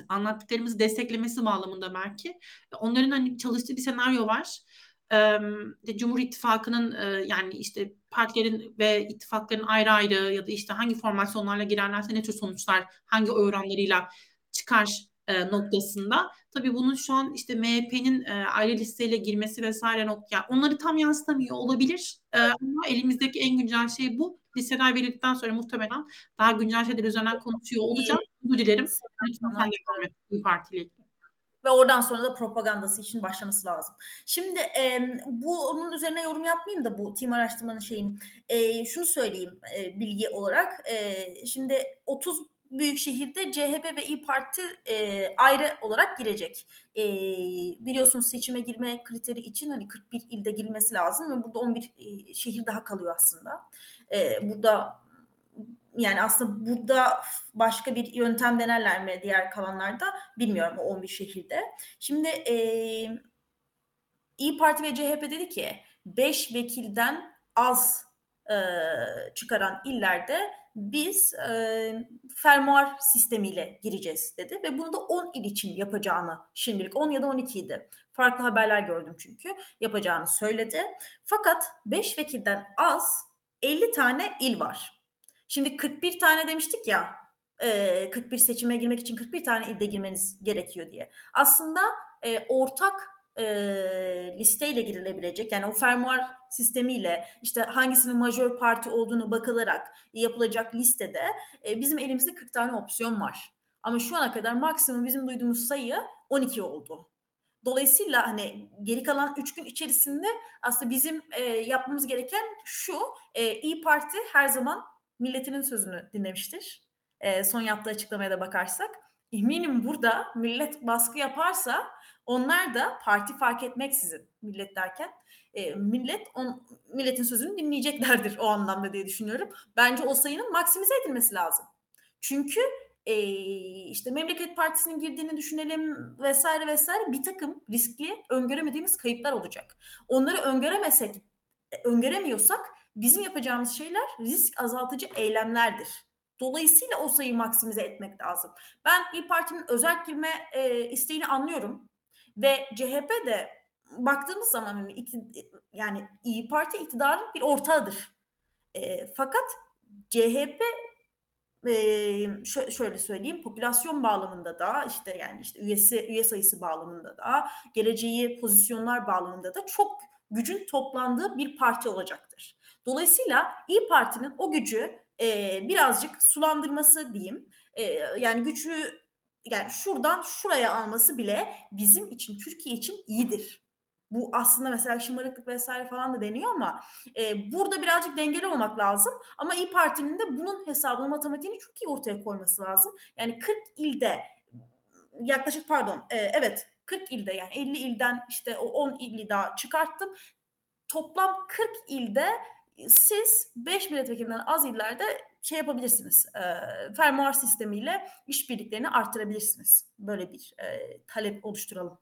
anlattıklarımızı desteklemesi bağlamında belki. Onların hani çalıştığı bir senaryo var. E, Cumhur İttifakı'nın e, yani işte partilerin ve ittifakların ayrı ayrı ya da işte hangi formasyonlarla girerlerse ne tür sonuçlar hangi oranlarıyla çıkar e, noktasında. Tabii bunun şu an işte MHP'nin e, ayrı listeyle girmesi vesaire yani onları tam yansıtamıyor olabilir. E, ama elimizdeki en güncel şey bu. Listeler verildikten sonra muhtemelen daha güncel şeyler üzerinden konuşuyor olacağım. Bu dilerim. Partiyle ve oradan sonra da propagandası için başlaması lazım. Şimdi e, bu onun üzerine yorum yapmayayım da bu tim araştırmanın şeyin e, şunu söyleyeyim e, bilgi olarak. E, şimdi 30 büyük şehirde CHP ve İyi Parti e, ayrı olarak girecek. E, biliyorsunuz seçime girme kriteri için hani 41 ilde girmesi lazım ve burada 11 e, şehir daha kalıyor aslında. E, burada yani aslında burada başka bir yöntem denerler mi diğer kalanlarda bilmiyorum o 11 şehirde. Şimdi e, İyi Parti ve CHP dedi ki 5 vekilden az e, çıkaran illerde biz e, fermuar sistemiyle gireceğiz dedi ve bunu da 10 il için yapacağını şimdilik 10 ya da 12 idi. Farklı haberler gördüm çünkü yapacağını söyledi. Fakat 5 vekilden az 50 tane il var. Şimdi 41 tane demiştik ya e, 41 seçime girmek için 41 tane ilde girmeniz gerekiyor diye. Aslında e, ortak e, listeyle girilebilecek yani o fermuar sistemiyle işte hangisinin majör parti olduğunu bakılarak yapılacak listede e, bizim elimizde 40 tane opsiyon var. Ama şu ana kadar maksimum bizim duyduğumuz sayı 12 oldu. Dolayısıyla hani geri kalan 3 gün içerisinde aslında bizim e, yapmamız gereken şu e, İyi Parti her zaman milletinin sözünü dinlemiştir. E, son yaptığı açıklamaya da bakarsak. Eminim burada millet baskı yaparsa onlar da parti fark etmeksizin millet derken e, millet on, milletin sözünü dinleyeceklerdir o anlamda diye düşünüyorum. Bence o sayının maksimize edilmesi lazım. Çünkü e, işte Memleket Partisi'nin girdiğini düşünelim vesaire vesaire bir takım riskli öngöremediğimiz kayıplar olacak. Onları öngöremesek, öngöremiyorsak bizim yapacağımız şeyler risk azaltıcı eylemlerdir. Dolayısıyla o sayıyı maksimize etmek lazım. Ben İYİ Parti'nin özel girme e, isteğini anlıyorum. Ve CHP de baktığımız zaman hani yani İyi Parti iktidarın bir ortağıdır. E, fakat CHP e, şöyle söyleyeyim popülasyon bağlamında da işte yani işte üyesi üye sayısı bağlamında da geleceği pozisyonlar bağlamında da çok gücün toplandığı bir parti olacaktır. Dolayısıyla İyi Parti'nin o gücü e, birazcık sulandırması diyeyim. E, yani gücü yani şuradan şuraya alması bile bizim için Türkiye için iyidir. Bu aslında mesela şımarıklık vesaire falan da deniyor ama e, burada birazcık dengeli olmak lazım. Ama İyi Parti'nin de bunun hesabını, matematiğini çok iyi ortaya koyması lazım. Yani 40 ilde yaklaşık pardon e, evet 40 ilde yani 50 ilden işte o 10 ili daha çıkarttım. Toplam 40 ilde siz 5 milletvekilinden az illerde şey yapabilirsiniz. E, fermuar sistemiyle işbirliklerini arttırabilirsiniz. Böyle bir e, talep oluşturalım.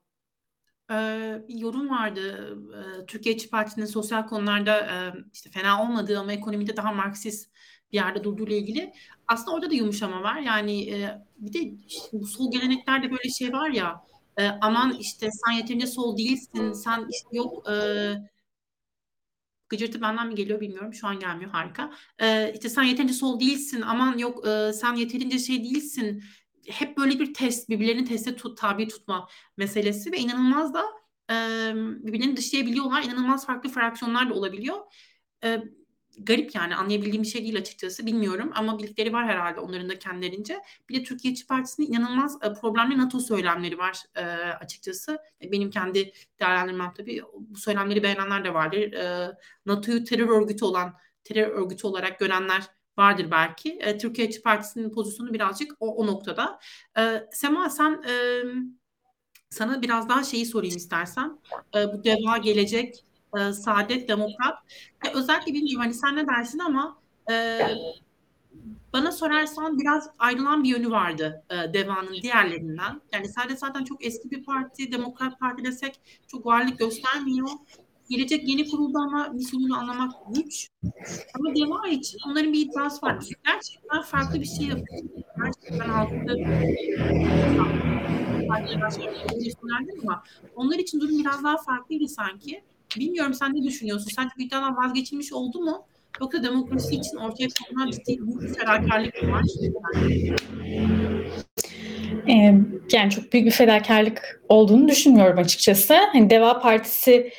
Ee, yorum vardı. Ee, Türkiye İşçi Partisi'nin sosyal konularda e, işte fena olmadığı ama ekonomide daha Marksist bir yerde durduğu ile ilgili. Aslında orada da yumuşama var. Yani e, bir de işte bu sol geleneklerde böyle şey var ya e, aman işte sen yeterince sol değilsin, sen işte yok e, Gıcırtı benden mi geliyor bilmiyorum. Şu an gelmiyor. Harika. Ee, işte sen yeterince sol değilsin. Aman yok e, sen yeterince şey değilsin. Hep böyle bir test, birbirlerini teste tut, tabi tutma meselesi ve inanılmaz da e, birbirlerini dışlayabiliyorlar. İnanılmaz farklı fraksiyonlar da olabiliyor. E, garip yani anlayabildiğim bir şey değil açıkçası bilmiyorum ama bildikleri var herhalde onların da kendilerince. Bir de Türkiye İşçi Partisi'nin inanılmaz e, problemli NATO söylemleri var e, açıkçası. E, benim kendi değerlendirmem tabii bu söylemleri beğenenler de vardır. E, NATO'yu terör örgütü olan terör örgütü olarak görenler vardır belki. E, Türkiye İşçi Partisi'nin pozisyonu birazcık o, o noktada. E, Sema sen sana biraz daha şeyi sorayım istersen. Bu deva gelecek e, Saadet Demokrat. E, özellikle bilmiyorum hani sen ne dersin ama e, bana sorarsan biraz ayrılan bir yönü vardı e, Deva'nın diğerlerinden. Yani Saadet zaten çok eski bir parti, Demokrat Parti desek çok varlık göstermiyor. Gelecek yeni kuruldu ama misyonunu anlamak güç. Ama Deva için onların bir iddiası var. Gerçekten farklı bir şey yapıyor. Gerçekten altında ama onlar için durum biraz daha farklıydı sanki. Bilmiyorum sen ne düşünüyorsun? Sence bu iddiadan vazgeçilmiş oldu mu? Yoksa demokrasi için ortaya konulan ciddi bir fedakarlık mı var? yani çok büyük bir fedakarlık olduğunu düşünmüyorum açıkçası. Hani Deva Partisi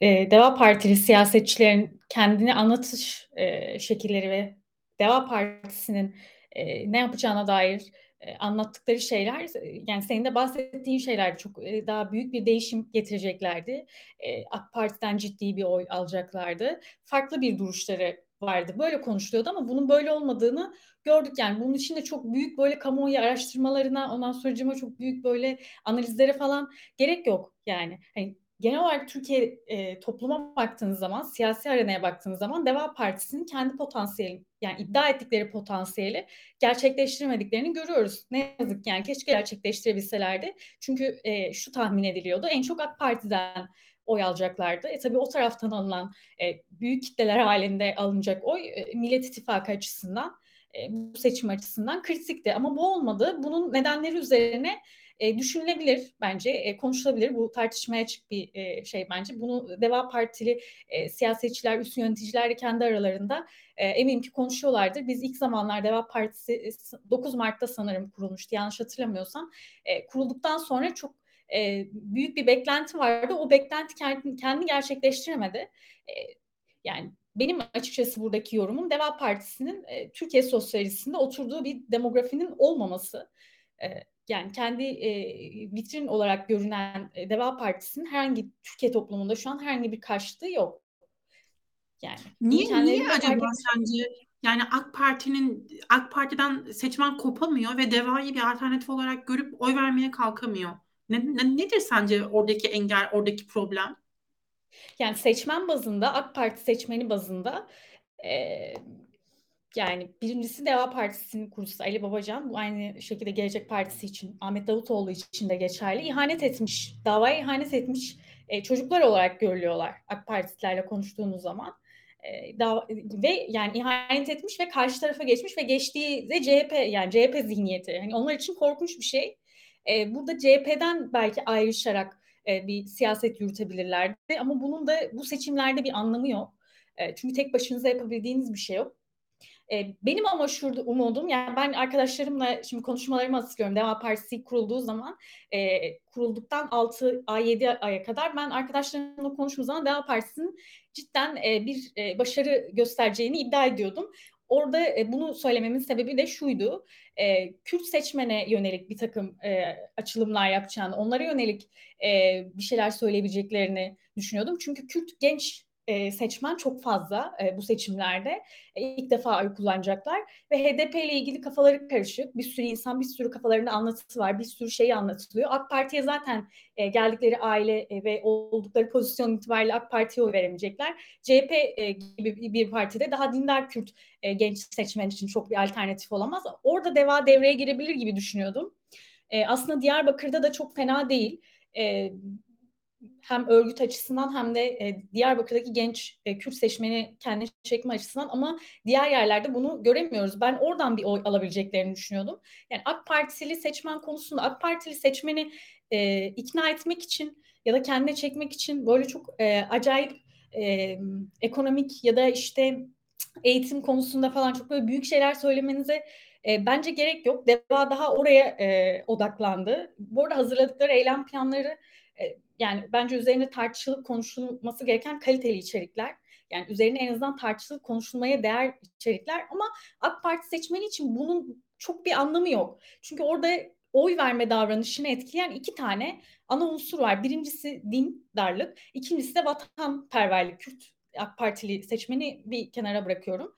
e, Deva Partili siyasetçilerin kendini anlatış e, şekilleri ve Deva Partisi'nin e, ne yapacağına dair anlattıkları şeyler yani senin de bahsettiğin şeyler çok e, daha büyük bir değişim getireceklerdi. E, AK Parti'den ciddi bir oy alacaklardı. Farklı bir duruşları vardı. Böyle konuşuluyordu ama bunun böyle olmadığını gördük yani. Bunun için de çok büyük böyle kamuoyu araştırmalarına ondan sonra çok büyük böyle analizlere falan gerek yok yani. Hani genel olarak Türkiye e, topluma baktığınız zaman, siyasi arenaya baktığınız zaman Deva Partisi'nin kendi potansiyeli, yani iddia ettikleri potansiyeli gerçekleştiremediklerini görüyoruz. Ne yazık ki yani keşke gerçekleştirebilselerdi. Çünkü e, şu tahmin ediliyordu. En çok AK Parti'den oy alacaklardı. E tabii o taraftan alınan e, büyük kitleler halinde alınacak oy e, Millet İttifakı açısından e, bu seçim açısından kritikti. Ama bu olmadı. Bunun nedenleri üzerine e, düşünülebilir bence, e, konuşulabilir. Bu tartışmaya açık bir e, şey bence. Bunu Deva Partili e, siyasetçiler, üst yöneticiler kendi aralarında e, eminim ki konuşuyorlardır. Biz ilk zamanlar Deva Partisi 9 Mart'ta sanırım kurulmuştu yanlış hatırlamıyorsam. E, kurulduktan sonra çok e, büyük bir beklenti vardı. O beklenti kendi, kendi gerçekleştiremedi. E, yani benim açıkçası buradaki yorumum Deva Partisi'nin e, Türkiye sosyalistinde oturduğu bir demografinin olmaması. E, yani kendi e, vitrin olarak görünen e, Deva Partisi'nin herhangi Türkiye toplumunda şu an herhangi bir karşılığı yok. Yani niye niye acaba sence yani AK Parti'nin AK Parti'den seçmen kopamıyor ve Deva'yı bir alternatif olarak görüp oy vermeye kalkamıyor? Ne, ne, nedir sence oradaki engel, oradaki problem? Yani seçmen bazında, AK Parti seçmeni bazında e, yani birincisi Deva Partisi'nin kurucusu Ali Babacan. Bu aynı şekilde Gelecek Partisi için, Ahmet Davutoğlu için de geçerli. İhanet etmiş, davaya ihanet etmiş e, çocuklar olarak görülüyorlar AK Partililerle konuştuğunuz zaman. E, dava, ve yani ihanet etmiş ve karşı tarafa geçmiş ve geçtiği de CHP yani CHP zihniyeti. Yani onlar için korkunç bir şey. E, burada CHP'den belki ayrışarak e, bir siyaset yürütebilirlerdi ama bunun da bu seçimlerde bir anlamı yok. E, çünkü tek başınıza yapabildiğiniz bir şey yok. E, benim ama şurada umudum yani ben arkadaşlarımla şimdi konuşmalarımı hatırlıyorum. Deva Partisi kurulduğu zaman e, kurulduktan 6 ay 7 aya kadar ben arkadaşlarımla konuştuğum zaman Deva Partisi'nin cidden bir başarı göstereceğini iddia ediyordum. Orada e, bunu söylememin sebebi de şuydu. E, Kürt seçmene yönelik bir takım e, açılımlar yapacağını, onlara yönelik e, bir şeyler söyleyebileceklerini düşünüyordum. Çünkü Kürt genç seçmen çok fazla bu seçimlerde. İlk defa oy kullanacaklar ve HDP ile ilgili kafaları karışık. Bir sürü insan, bir sürü kafalarında anlatısı var, bir sürü şey anlatılıyor. AK Parti'ye zaten geldikleri aile ve oldukları pozisyon itibariyle AK Parti'ye oy veremeyecekler. CHP gibi bir partide daha dindar Kürt genç seçmen için çok bir alternatif olamaz. Orada deva devreye girebilir gibi düşünüyordum. E, aslında Diyarbakır'da da çok fena değil. E, hem örgüt açısından hem de e, Diyarbakır'daki genç e, Kürt seçmeni kendine çekme açısından ama diğer yerlerde bunu göremiyoruz. Ben oradan bir oy alabileceklerini düşünüyordum. Yani AK Partili seçmen konusunda AK Partili seçmeni e, ikna etmek için ya da kendine çekmek için böyle çok e, acayip e, ekonomik ya da işte eğitim konusunda falan çok böyle büyük şeyler söylemenize e, bence gerek yok. Deva daha oraya e, odaklandı. Bu arada hazırladıkları eylem planları e, yani bence üzerine tartışılıp konuşulması gereken kaliteli içerikler. Yani üzerine en azından tartışılıp konuşulmaya değer içerikler ama AK Parti seçmeni için bunun çok bir anlamı yok. Çünkü orada oy verme davranışını etkileyen iki tane ana unsur var. Birincisi din darlık, ikincisi de vatanperverlik. Kürt AK Partili seçmeni bir kenara bırakıyorum.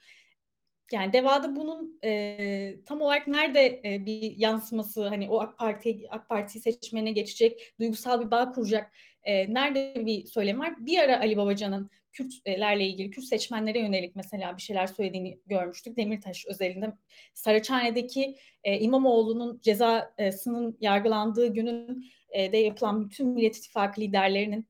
Yani Deva'da bunun e, tam olarak nerede e, bir yansıması hani o AK Parti AK Parti seçmene geçecek, duygusal bir bağ kuracak e, nerede bir söylem var? Bir ara Ali Babacan'ın Kürtlerle ilgili, Kürt seçmenlere yönelik mesela bir şeyler söylediğini görmüştük. Demirtaş özelinde Saraçhane'deki e, İmamoğlu'nun cezasının yargılandığı günün e, de yapılan bütün Millet İttifakı liderlerinin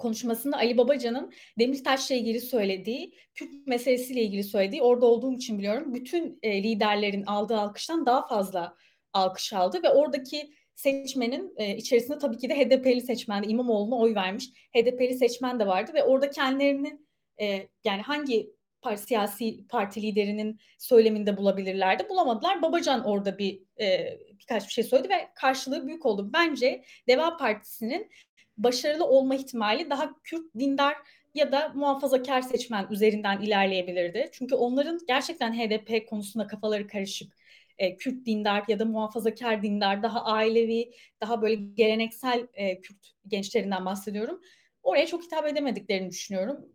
konuşmasında Ali Babacan'ın Demirtaş'la ilgili söylediği, Kürt meselesiyle ilgili söylediği, orada olduğum için biliyorum, bütün e, liderlerin aldığı alkıştan daha fazla alkış aldı ve oradaki seçmenin e, içerisinde tabii ki de HDP'li seçmen de İmamoğlu'na oy vermiş HDP'li seçmen de vardı ve orada kendilerini e, yani hangi parti, siyasi parti liderinin söyleminde bulabilirlerdi. Bulamadılar. Babacan orada bir e, birkaç bir şey söyledi ve karşılığı büyük oldu. Bence Deva Partisi'nin başarılı olma ihtimali daha Kürt dindar ya da muhafazakar seçmen üzerinden ilerleyebilirdi. Çünkü onların gerçekten HDP konusunda kafaları karışık. E, Kürt dindar ya da muhafazakar dindar, daha ailevi, daha böyle geleneksel e, Kürt gençlerinden bahsediyorum. Oraya çok hitap edemediklerini düşünüyorum.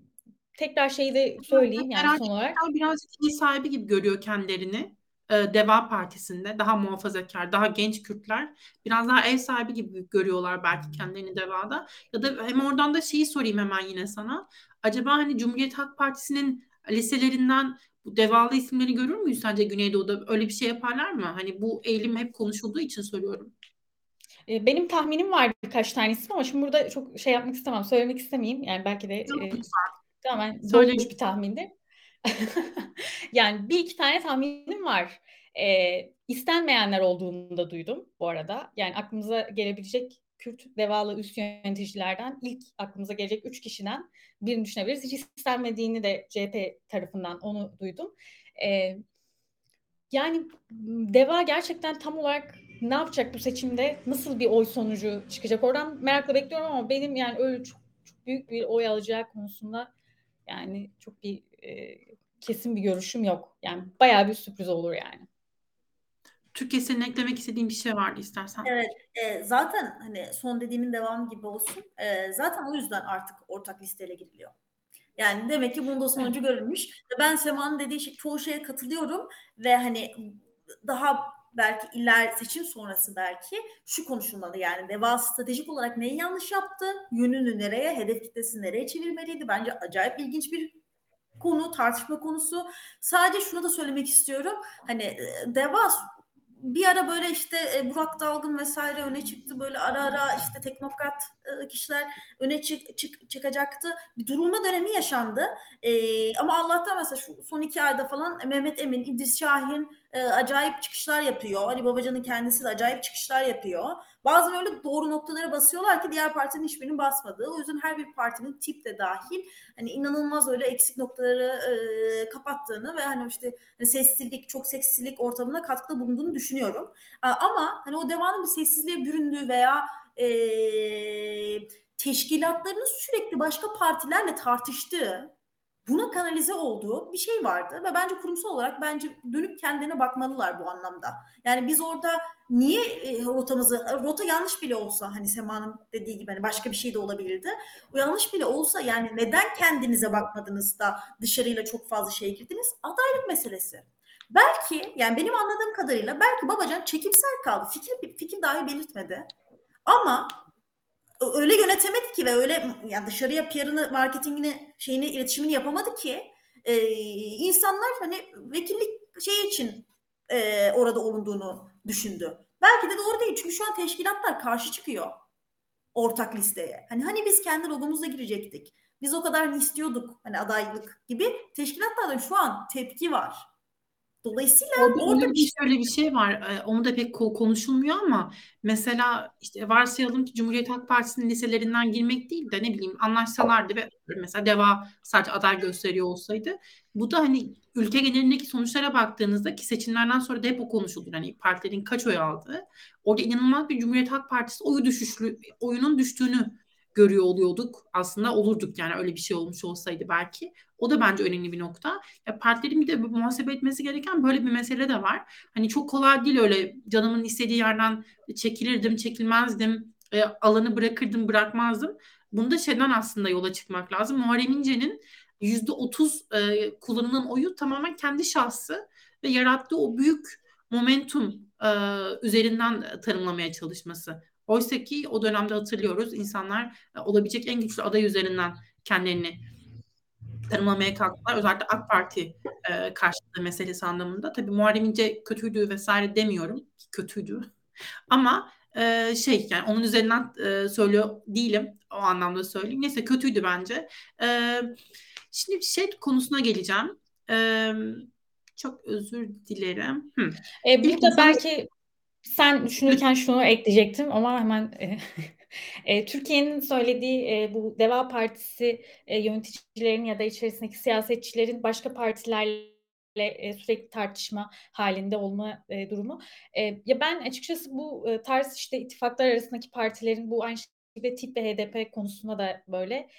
tekrar şeyi de söyleyeyim yani son olarak. Birazcık iyi sahibi gibi görüyor kendilerini. Ee, Deva Partisi'nde daha muhafazakar, daha genç Kürtler biraz daha ev sahibi gibi görüyorlar belki kendilerini Deva'da. Ya da hem oradan da şeyi sorayım hemen yine sana. Acaba hani Cumhuriyet Halk Partisi'nin liselerinden bu devalı isimleri görür müyüz sence Güneydoğu'da? Öyle bir şey yaparlar mı? Hani bu eğilim hep konuşulduğu için soruyorum. Ee, benim tahminim var birkaç tane isim ama şimdi burada çok şey yapmak istemem, söylemek istemeyeyim. Yani belki de e, tamamen dolmuş bir tahmindi. <laughs> yani bir iki tane tahminim var. Ee, istenmeyenler olduğunu da duydum bu arada. Yani aklımıza gelebilecek Kürt devalı üst yöneticilerden ilk aklımıza gelecek üç kişiden birini düşünebiliriz. Hiç istenmediğini de CHP tarafından onu duydum. Ee, yani DEVA gerçekten tam olarak ne yapacak bu seçimde? Nasıl bir oy sonucu çıkacak? Oradan merakla bekliyorum ama benim yani öyle çok, çok büyük bir oy alacağı konusunda yani çok bir e, kesin bir görüşüm yok. Yani bayağı bir sürpriz olur yani. Türkiye senin eklemek istediğin bir şey vardı istersen. Evet, e, zaten hani son dediğimin devamı gibi olsun. E, zaten o yüzden artık ortak listeyle giriliyor. Yani demek ki bunda sonucu görülmüş. Ben Sema'nın dediği şey, çoğu şeye katılıyorum ve hani daha belki iler seçim sonrası belki şu konuşulmalı yani Deva stratejik olarak neyi yanlış yaptı? Yönünü nereye, hedef kitlesi nereye çevirmeliydi? Bence acayip ilginç bir konu, tartışma konusu. Sadece şunu da söylemek istiyorum. Hani e, Deva bir ara böyle işte e, Burak Dalgın vesaire öne çıktı. Böyle ara ara işte teknokrat e, kişiler öne çık, çık, çıkacaktı. Bir durulma dönemi yaşandı. E, ama Allah'tan mesela şu son iki ayda falan Mehmet Emin, İdris Şahin e, acayip çıkışlar yapıyor. Ali Babacan'ın kendisi de acayip çıkışlar yapıyor. Bazen öyle doğru noktalara basıyorlar ki diğer partinin hiçbirinin basmadığı. O yüzden her bir partinin tip de dahil hani inanılmaz öyle eksik noktaları e, kapattığını ve hani işte hani sessizlik, çok seksizlik ortamına katkıda bulunduğunu düşünüyorum. E, ama hani o devamlı bir sessizliğe büründüğü veya e, teşkilatlarının sürekli başka partilerle tartıştığı buna kanalize olduğu bir şey vardı ve bence kurumsal olarak bence dönüp kendine bakmalılar bu anlamda. Yani biz orada niye e, rotamızı rota yanlış bile olsa hani Sema'nın dediği gibi hani başka bir şey de olabilirdi. O yanlış bile olsa yani neden kendinize bakmadınız da dışarıyla çok fazla şey girdiniz? Adaylık meselesi. Belki yani benim anladığım kadarıyla belki Babacan çekimsel kaldı. Fikir fikir dahi belirtmedi. Ama öyle yönetemedi ki ve öyle yani dışarıya PR'ını, marketingini, şeyini, iletişimini yapamadı ki e, insanlar hani vekillik şey için e, orada olunduğunu düşündü. Belki de doğru değil çünkü şu an teşkilatlar karşı çıkıyor ortak listeye. Hani hani biz kendi logomuzla girecektik. Biz o kadar istiyorduk hani adaylık gibi. Teşkilatlarda şu an tepki var. Dolayısıyla orada, orada bir şöyle bir şey var. Ee, onu da pek konuşulmuyor ama mesela işte varsayalım ki Cumhuriyet Halk Partisi'nin liselerinden girmek değil de ne bileyim anlaşsalardı ve mesela DEVA sadece aday gösteriyor olsaydı bu da hani ülke genelindeki sonuçlara baktığınızda ki seçimlerden sonra da hep o konuşuldu. Hani partilerin kaç oy aldığı. Orada inanılmaz bir Cumhuriyet Halk Partisi oyu düşüşlü, oyunun düştüğünü görüyor oluyorduk. Aslında olurduk yani öyle bir şey olmuş olsaydı belki. O da bence önemli bir nokta. Ya partilerin bir de muhasebe etmesi gereken böyle bir mesele de var. Hani çok kolay değil öyle canımın istediği yerden çekilirdim, çekilmezdim, e, alanı bırakırdım, bırakmazdım. Bunda şeyden aslında yola çıkmak lazım. Muharrem İnce'nin %30 e, kullanılan oyu tamamen kendi şahsı ve yarattığı o büyük momentum e, üzerinden tanımlamaya çalışması. Oysa ki o dönemde hatırlıyoruz insanlar e, olabilecek en güçlü aday üzerinden kendilerini tanımlamaya kalktılar. Özellikle AK Parti e, karşıtı meselesi anlamında. Tabii Muharrem İnce kötüydü vesaire demiyorum. Kötüydü. <laughs> Ama e, şey yani onun üzerinden e, söylüyor değilim. O anlamda söyleyeyim. Neyse kötüydü bence. E, şimdi şey konusuna geleceğim. E, çok özür dilerim. Hı. E, burada İlk belki sen düşünürken şunu ekleyecektim ama hemen e, <laughs> Türkiye'nin söylediği bu Deva Partisi e, yöneticilerin ya da içerisindeki siyasetçilerin başka partilerle sürekli tartışma halinde olma durumu. Ya ben açıkçası bu e, tarz işte ittifaklar arasındaki partilerin bu aynı ve tip ve HDP konusunda da böyle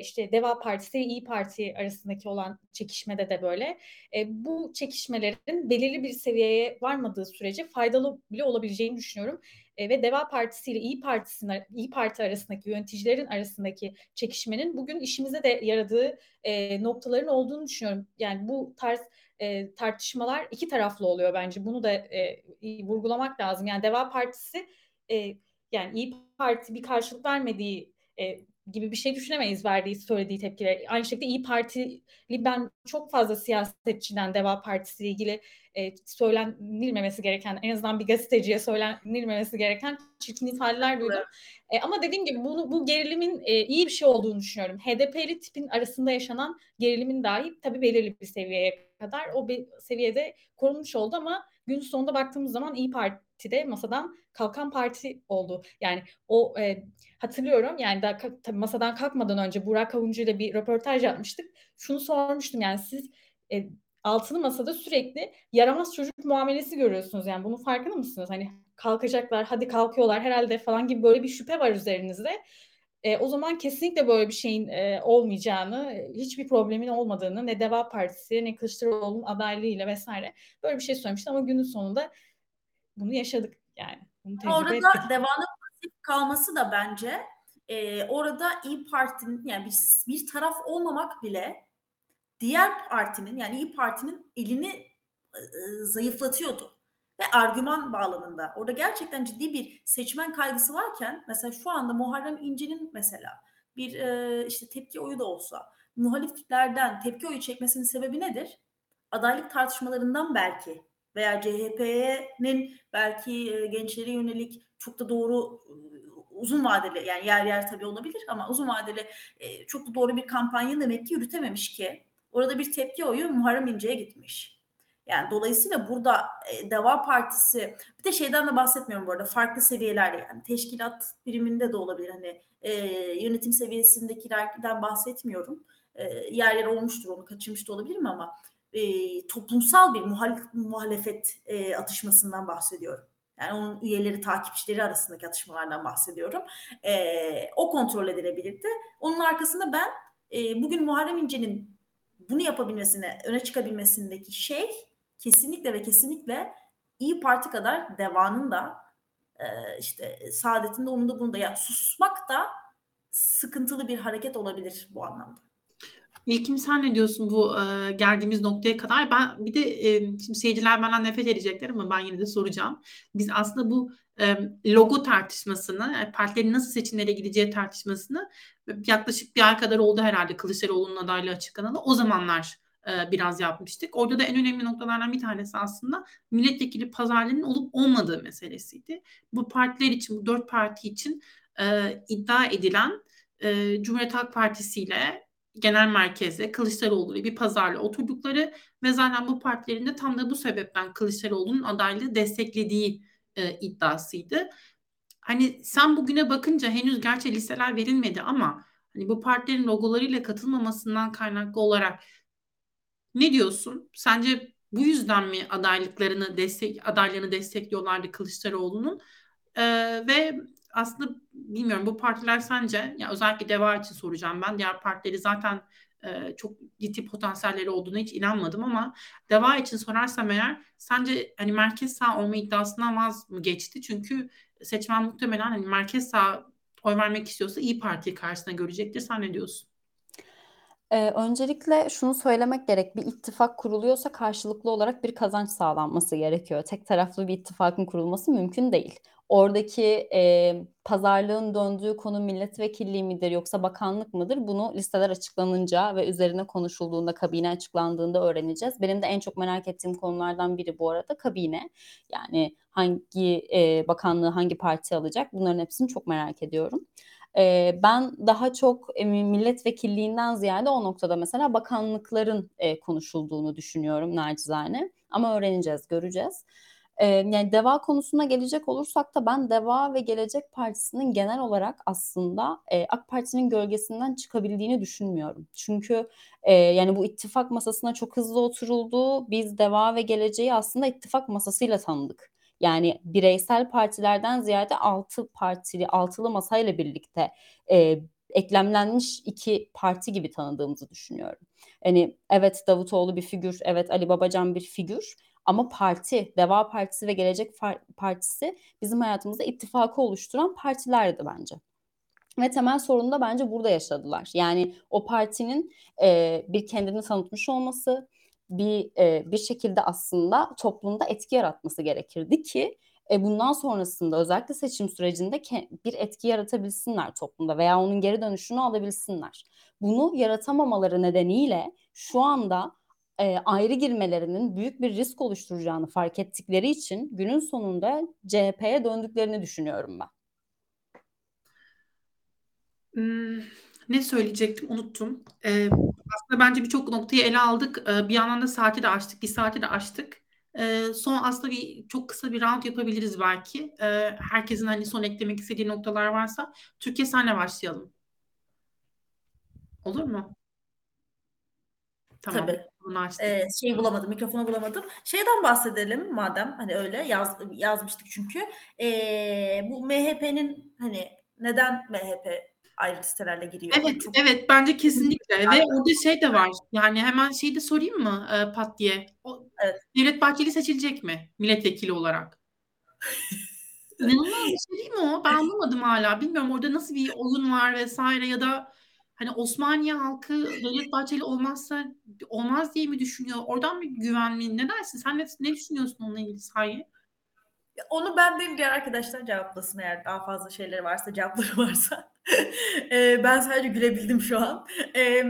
işte Deva Partisi ve İyi Parti arasındaki olan çekişmede de böyle bu çekişmelerin belirli bir seviyeye varmadığı sürece faydalı bile olabileceğini düşünüyorum. E, ve Deva Partisi ile İyi Partisi'nin İyi Parti arasındaki yöneticilerin arasındaki çekişmenin bugün işimize de yaradığı e, noktaların olduğunu düşünüyorum. Yani bu tarz e, tartışmalar iki taraflı oluyor bence. Bunu da e, vurgulamak lazım. Yani Deva Partisi e, yani İyi Parti bir karşılık vermediği e, gibi bir şey düşünemeyiz verdiği söylediği tepkiler. Aynı şekilde İyi Partili ben çok fazla siyasetçiden Deva Partisi ile ilgili e, söylenilmemesi gereken en azından bir gazeteciye söylenilmemesi gereken çirkin ifadeler duydum. E, ama dediğim gibi bunu bu gerilimin e, iyi bir şey olduğunu düşünüyorum. HDP'li tipin arasında yaşanan gerilimin dahi tabii belirli bir seviyeye kadar o bir seviyede korunmuş oldu ama gün sonunda baktığımız zaman İyi Parti'de masadan kalkan parti oldu. Yani o e, hatırlıyorum yani da tabii masadan kalkmadan önce Burak Avuncu ile bir röportaj yapmıştık. Şunu sormuştum yani siz e, altılı masada sürekli yaramaz çocuk muamelesi görüyorsunuz yani bunun farkında mısınız? Hani kalkacaklar hadi kalkıyorlar herhalde falan gibi böyle bir şüphe var üzerinizde. E, o zaman kesinlikle böyle bir şeyin e, olmayacağını, hiçbir problemin olmadığını ne Deva Partisi ne Kılıçdaroğlu'nun adaylığıyla vesaire böyle bir şey söylemişti ama günün sonunda bunu yaşadık yani. Bunu Orada ettik. Deva'nın pasif kalması da bence e, orada İyi Parti'nin yani bir, bir taraf olmamak bile diğer partinin yani İyi Parti'nin elini e, zayıflatıyordu ve argüman bağlamında. Orada gerçekten ciddi bir seçmen kaygısı varken mesela şu anda Muharrem İnce'nin mesela bir e, işte tepki oyu da olsa muhaliflerden tepki oyu çekmesinin sebebi nedir? Adaylık tartışmalarından belki veya CHP'nin belki e, gençlere yönelik çok da doğru e, uzun vadeli yani yer yer tabii olabilir ama uzun vadeli e, çok da doğru bir kampanya demek ki yürütememiş ki orada bir tepki oyu Muharrem İnce'ye gitmiş. Yani dolayısıyla burada e, Deva Partisi bir de şeyden de bahsetmiyorum bu arada farklı seviyelerde yani teşkilat biriminde de olabilir hani e, yönetim seviyesindekilerden bahsetmiyorum. E, yer yer olmuştur onu kaçırmış da olabilirim ama e, toplumsal bir muhalefet e, atışmasından bahsediyorum. Yani onun üyeleri, takipçileri arasındaki atışmalardan bahsediyorum. E, o kontrol edilebilirdi. Onun arkasında ben e, bugün Muharrem İnce'nin bunu yapabilmesine, öne çıkabilmesindeki şey kesinlikle ve kesinlikle İyi Parti kadar devanın da e, işte Saadet'in de onun da bunu da yani susmak da sıkıntılı bir hareket olabilir bu anlamda. İlkim sen ne diyorsun bu e, geldiğimiz noktaya kadar? Ben bir de e, şimdi seyirciler benden nefret edecekler ama ben yine de soracağım. Biz aslında bu e, logo tartışmasını, yani partilerin nasıl seçimlere gideceği tartışmasını yaklaşık bir ay kadar oldu herhalde Kılıçdaroğlu'nun adaylığı açıklanalı. O zamanlar e, biraz yapmıştık. Orada da en önemli noktalardan bir tanesi aslında milletvekili pazarlığının olup olmadığı meselesiydi. Bu partiler için, bu dört parti için e, iddia edilen e, Cumhuriyet Halk Partisi ile genel merkeze Kılıçdaroğlu ile bir pazarla oturdukları ve zaten bu partilerin de tam da bu sebepten Kılıçdaroğlu'nun adaylığı desteklediği e, iddiasıydı. Hani sen bugüne bakınca henüz gerçi listeler verilmedi ama hani bu partilerin logolarıyla katılmamasından kaynaklı olarak ne diyorsun? Sence bu yüzden mi adaylıklarını destek adaylarını destekliyorlardı Kılıçdaroğlu'nun? Ee, ve aslında bilmiyorum bu partiler sence ya özellikle Deva için soracağım ben. Diğer partileri zaten e, çok ciddi potansiyelleri olduğuna hiç inanmadım ama Deva için sorarsam eğer sence hani merkez sağ olma iddiasından vaz mı geçti? Çünkü seçmen muhtemelen hani merkez sağ oy vermek istiyorsa iyi Parti karşısına görecektir. Sen ne diyorsun? Ee, öncelikle şunu söylemek gerek. Bir ittifak kuruluyorsa karşılıklı olarak bir kazanç sağlanması gerekiyor. Tek taraflı bir ittifakın kurulması mümkün değil. Oradaki e, pazarlığın döndüğü konu milletvekilliği midir yoksa bakanlık mıdır? Bunu listeler açıklanınca ve üzerine konuşulduğunda, kabine açıklandığında öğreneceğiz. Benim de en çok merak ettiğim konulardan biri bu arada kabine. Yani hangi e, bakanlığı hangi parti alacak? Bunların hepsini çok merak ediyorum. E, ben daha çok e, milletvekilliğinden ziyade o noktada mesela bakanlıkların e, konuşulduğunu düşünüyorum nacizane. Ama öğreneceğiz, göreceğiz. E, yani DEVA konusuna gelecek olursak da ben DEVA ve Gelecek Partisi'nin genel olarak aslında e, AK Parti'nin gölgesinden çıkabildiğini düşünmüyorum. Çünkü e, yani bu ittifak masasına çok hızlı oturuldu. Biz DEVA ve Geleceği aslında ittifak masasıyla tanıdık. Yani bireysel partilerden ziyade altı partili, altılı masayla birlikte e, eklemlenmiş iki parti gibi tanıdığımızı düşünüyorum. Yani evet Davutoğlu bir figür, evet Ali Babacan bir figür Ama parti, Deva Partisi ve Gelecek Partisi bizim hayatımızda ittifakı oluşturan partilerdi bence. Ve temel sorunu da bence burada yaşadılar. Yani o partinin e, bir kendini tanıtmış olması, bir e, bir şekilde aslında toplumda etki yaratması gerekirdi ki e, bundan sonrasında özellikle seçim sürecinde bir etki yaratabilsinler toplumda veya onun geri dönüşünü alabilsinler. Bunu yaratamamaları nedeniyle şu anda e, ayrı girmelerinin büyük bir risk oluşturacağını fark ettikleri için günün sonunda CHP'ye döndüklerini düşünüyorum ben. Hmm, ne söyleyecektim unuttum. Ee, aslında bence birçok noktayı ele aldık. Ee, bir yandan da saati de açtık, bir saati de açtık. Ee, son aslında bir çok kısa bir round yapabiliriz belki. Ee, herkesin hani son eklemek istediği noktalar varsa. Türkiye senle başlayalım. Olur mu? Tamam. Tabii. Ee, şey bulamadım, mikrofonu bulamadım. Şeyden bahsedelim madem hani öyle yaz, yazmıştık çünkü. Ee, bu MHP'nin hani neden MHP ayrı listelerle giriyor? Evet, Çok... evet bence kesinlikle. Ve orada şey de var. Yani hemen şeyi de sorayım mı e, Pat diye? O, evet. Devlet Bahçeli seçilecek mi milletvekili olarak? <laughs> İnanılmaz bir şey değil mi o? Ben anlamadım hala. Bilmiyorum orada nasıl bir oyun var vesaire ya da hani Osmaniye halkı Devlet Bahçeli olmazsa olmaz diye mi düşünüyor? Oradan mı güven mi? Ne dersin? Sen ne, ne düşünüyorsun onunla ilgili sahi? Onu ben değil diğer arkadaşlar cevaplasın eğer daha fazla şeyleri varsa cevapları <laughs> varsa. e, ben sadece gülebildim şu an. E,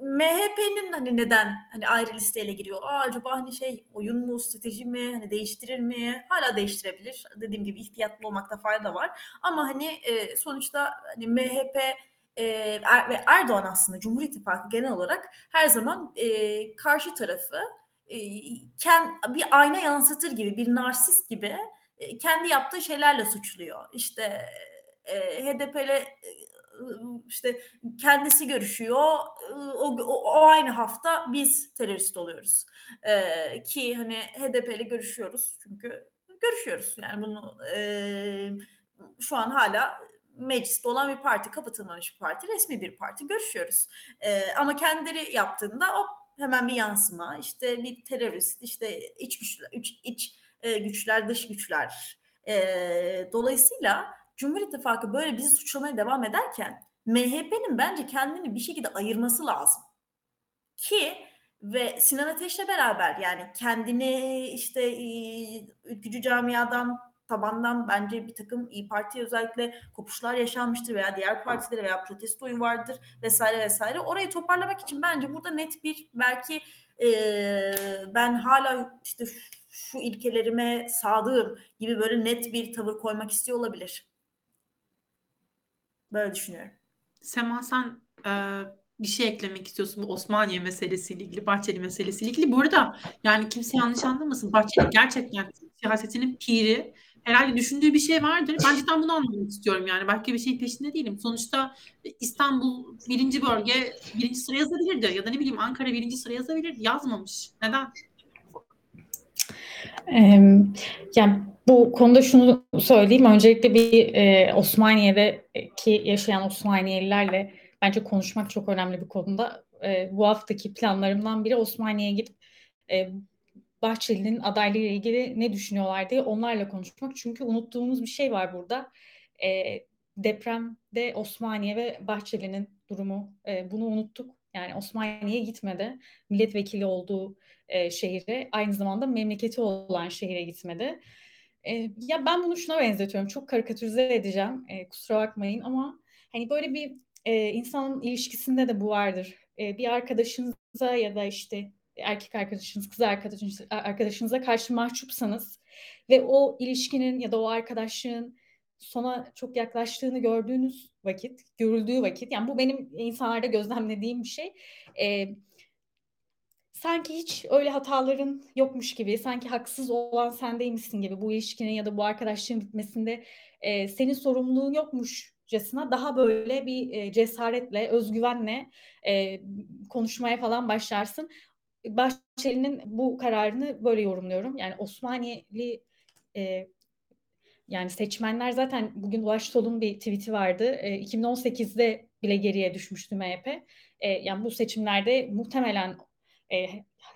MHP'nin hani neden hani ayrı listeyle giriyor? Aa, acaba hani şey oyun mu strateji mi hani değiştirir mi? Hala değiştirebilir. Dediğim gibi ihtiyatlı olmakta fayda var. Ama hani e, sonuçta hani MHP e, er, ve Erdoğan aslında Cumhur İttifakı genel olarak her zaman e, karşı tarafı e, kend, bir ayna yansıtır gibi bir narsist gibi kendi yaptığı şeylerle suçluyor. İşte e, HDP'le e, işte kendisi görüşüyor. O, o, o aynı hafta biz terörist oluyoruz. E, ki hani HDP ile görüşüyoruz çünkü görüşüyoruz. Yani bunu e, şu an hala mecliste olan bir parti, kapatılmamış bir parti, resmi bir parti görüşüyoruz. E, ama kendileri yaptığında o hemen bir yansıma, işte bir terörist, işte iç güçler, iç, iç e, güçler, dış güçler. E, dolayısıyla Cumhur İttifakı böyle bizi suçlamaya devam ederken MHP'nin bence kendini bir şekilde ayırması lazım. Ki ve Sinan Ateş'le beraber yani kendini işte e, ülkücü camiadan tabandan bence bir takım İyi Parti özellikle kopuşlar yaşanmıştır veya diğer partilere veya protesto oyu vardır vesaire vesaire. Orayı toparlamak için bence burada net bir belki e, ben hala işte şu ilkelerime sadığım gibi böyle net bir tavır koymak istiyor olabilir. Böyle düşünüyorum. Sema sen e, bir şey eklemek istiyorsun bu Osmaniye meselesiyle ilgili, Bahçeli meselesiyle ilgili. Bu arada yani kimse yanlış anlamasın. Bahçeli gerçekten siyasetinin piri. Herhalde düşündüğü bir şey vardır. Ben cidden bunu anlamak istiyorum yani. Başka bir şeyin peşinde değilim. Sonuçta İstanbul birinci bölge birinci sıra yazabilirdi. Ya da ne bileyim Ankara birinci sıra yazabilir. Yazmamış. Neden? Yani bu konuda şunu söyleyeyim. Öncelikle bir e, Osmaniye'deki yaşayan Osmaniyelilerle bence konuşmak çok önemli bir konuda. E, bu haftaki planlarımdan biri Osmaniye'ye gidip e, Bahçeli'nin adaylığıyla ilgili ne düşünüyorlar diye onlarla konuşmak. Çünkü unuttuğumuz bir şey var burada. E, depremde Osmaniye ve Bahçeli'nin durumu. E, bunu unuttuk. Yani Osmaniye'ye gitmedi. Milletvekili olduğu e, şehire, aynı zamanda memleketi olan şehire gitmedi. E, ya ben bunu şuna benzetiyorum. Çok karikatürize edeceğim. E, kusura bakmayın ama hani böyle bir e, insanın ilişkisinde de bu vardır. E, bir arkadaşınıza ya da işte erkek arkadaşınız, kız arkadaşınız, arkadaşınıza karşı mahcupsanız ve o ilişkinin ya da o arkadaşlığın sona çok yaklaştığını gördüğünüz vakit, görüldüğü vakit, yani bu benim insanlarda gözlemlediğim bir şey. E, sanki hiç öyle hataların yokmuş gibi, sanki haksız olan sendeymişsin gibi bu ilişkinin ya da bu arkadaşlığın bitmesinde e, senin sorumluluğun yokmuşcasına daha böyle bir cesaretle, özgüvenle e, konuşmaya falan başlarsın. Bahçeli'nin bu kararını böyle yorumluyorum. Yani Osmaniyeli e, yani seçmenler zaten bugün Ulaş Tol'un bir tweet'i vardı. E, 2018'de bile geriye düşmüştü MHP. E, yani bu seçimlerde muhtemelen e,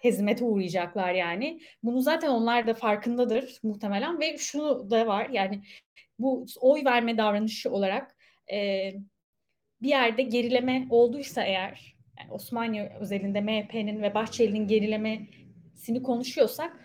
hezimete uğrayacaklar yani. Bunu zaten onlar da farkındadır muhtemelen ve şunu da var yani bu oy verme davranışı olarak e, bir yerde gerileme olduysa eğer yani Osmaniye özelinde MHP'nin ve Bahçeli'nin gerilemesini konuşuyorsak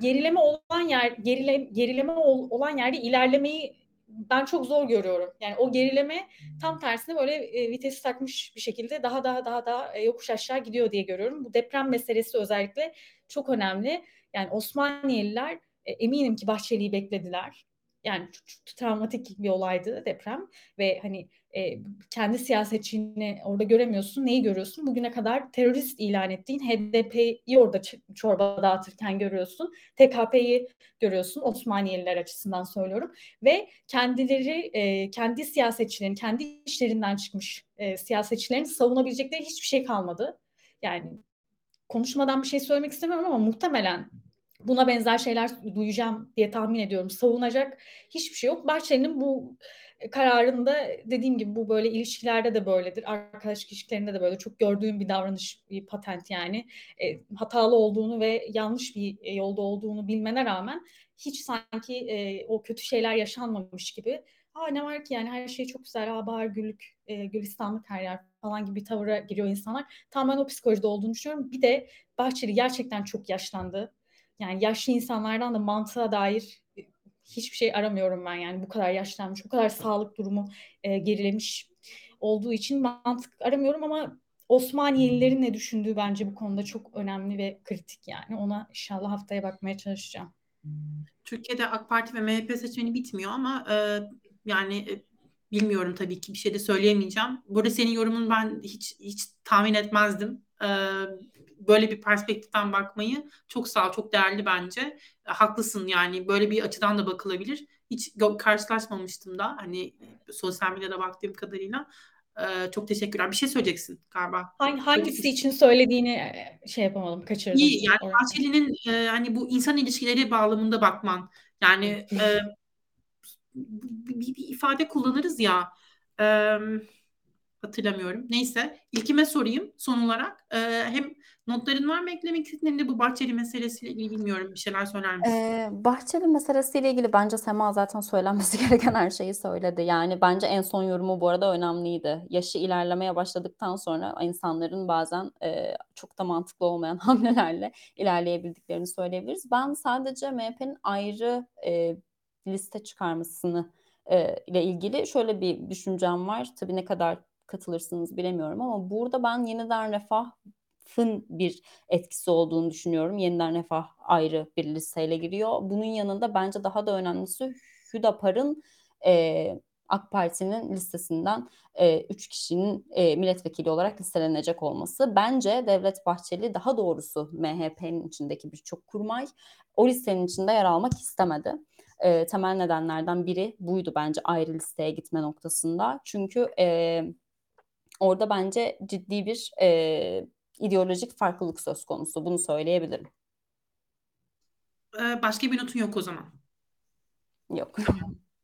gerileme olan yer gerile, gerileme olan yerde ilerlemeyi ben çok zor görüyorum. Yani o gerileme tam tersine böyle e, vitesi takmış bir şekilde daha daha daha daha e, yokuş aşağı gidiyor diye görüyorum. Bu deprem meselesi özellikle çok önemli. Yani Osmaniyeliler e, eminim ki Bahçeli'yi beklediler. Yani çok, çok travmatik bir olaydı deprem ve hani e, kendi siyasetçini orada göremiyorsun. Neyi görüyorsun? Bugüne kadar terörist ilan ettiğin HDP'yi orada çorba dağıtırken görüyorsun. TKP'yi görüyorsun. Osmaniyeliler açısından söylüyorum. Ve kendileri, e, kendi siyasetçilerin, kendi işlerinden çıkmış e, siyasetçilerin savunabilecekleri hiçbir şey kalmadı. Yani konuşmadan bir şey söylemek istemiyorum ama muhtemelen buna benzer şeyler duyacağım diye tahmin ediyorum. Savunacak hiçbir şey yok. Bahçeli'nin bu kararında dediğim gibi bu böyle ilişkilerde de böyledir. Arkadaşlık ilişkilerinde de böyle çok gördüğüm bir davranış, bir patent yani. E, hatalı olduğunu ve yanlış bir e, yolda olduğunu bilmene rağmen hiç sanki e, o kötü şeyler yaşanmamış gibi Aa ne var ki yani her şey çok güzel, aa bahar güllük, e, gülistanlık her yer falan gibi bir tavıra giriyor insanlar. Tamamen o psikolojide olduğunu düşünüyorum. Bir de Bahçeli gerçekten çok yaşlandı. Yani yaşlı insanlardan da mantığa dair hiçbir şey aramıyorum ben yani bu kadar yaşlanmış, bu kadar sağlık durumu e, gerilemiş olduğu için mantık aramıyorum ama Osmaniyelilerin ne düşündüğü bence bu konuda çok önemli ve kritik yani. Ona inşallah haftaya bakmaya çalışacağım. Türkiye'de AK Parti ve MHP seçmeni bitmiyor ama e, yani e, bilmiyorum tabii ki bir şey de söyleyemeyeceğim. Burada senin yorumun ben hiç hiç tahmin etmezdim. E, böyle bir perspektiften bakmayı çok sağ çok değerli bence. E, haklısın yani böyle bir açıdan da bakılabilir. Hiç karşılaşmamıştım da hani sosyal medyada baktığım kadarıyla. Ee, çok teşekkürler. Bir şey söyleyeceksin galiba. Hangi, hangisi için söylediğini e, şey yapamadım, kaçırdım. İyi yani Bahçeli'nin e, hani bu insan ilişkileri bağlamında bakman. Yani e, bir, bir ifade kullanırız ya. E, hatırlamıyorum. Neyse ilkime sorayım son olarak. E, hem notların var mı eklemek istediğin de bu Bahçeli meselesiyle ilgili bilmiyorum bir şeyler söyler misin? Ee, Bahçeli meselesiyle ilgili bence Sema zaten söylenmesi <laughs> gereken her şeyi söyledi. Yani bence en son yorumu bu arada önemliydi. Yaşı ilerlemeye başladıktan sonra insanların bazen e, çok da mantıklı olmayan <laughs> hamlelerle ilerleyebildiklerini söyleyebiliriz. Ben sadece MHP'nin ayrı e, liste çıkarmasını e, ile ilgili şöyle bir düşüncem var. Tabii ne kadar katılırsınız bilemiyorum ama burada ben yeniden refahın bir etkisi olduğunu düşünüyorum. Yeniden refah ayrı bir listeyle giriyor. Bunun yanında bence daha da önemlisi Hüdapar'ın e, AK Parti'nin listesinden 3 e, üç kişinin e, milletvekili olarak listelenecek olması. Bence Devlet Bahçeli daha doğrusu MHP'nin içindeki birçok kurmay o listenin içinde yer almak istemedi. E, temel nedenlerden biri buydu bence ayrı listeye gitme noktasında. Çünkü e, orada bence ciddi bir e, ideolojik farklılık söz konusu. Bunu söyleyebilirim. Ee, başka bir notun yok o zaman. Yok.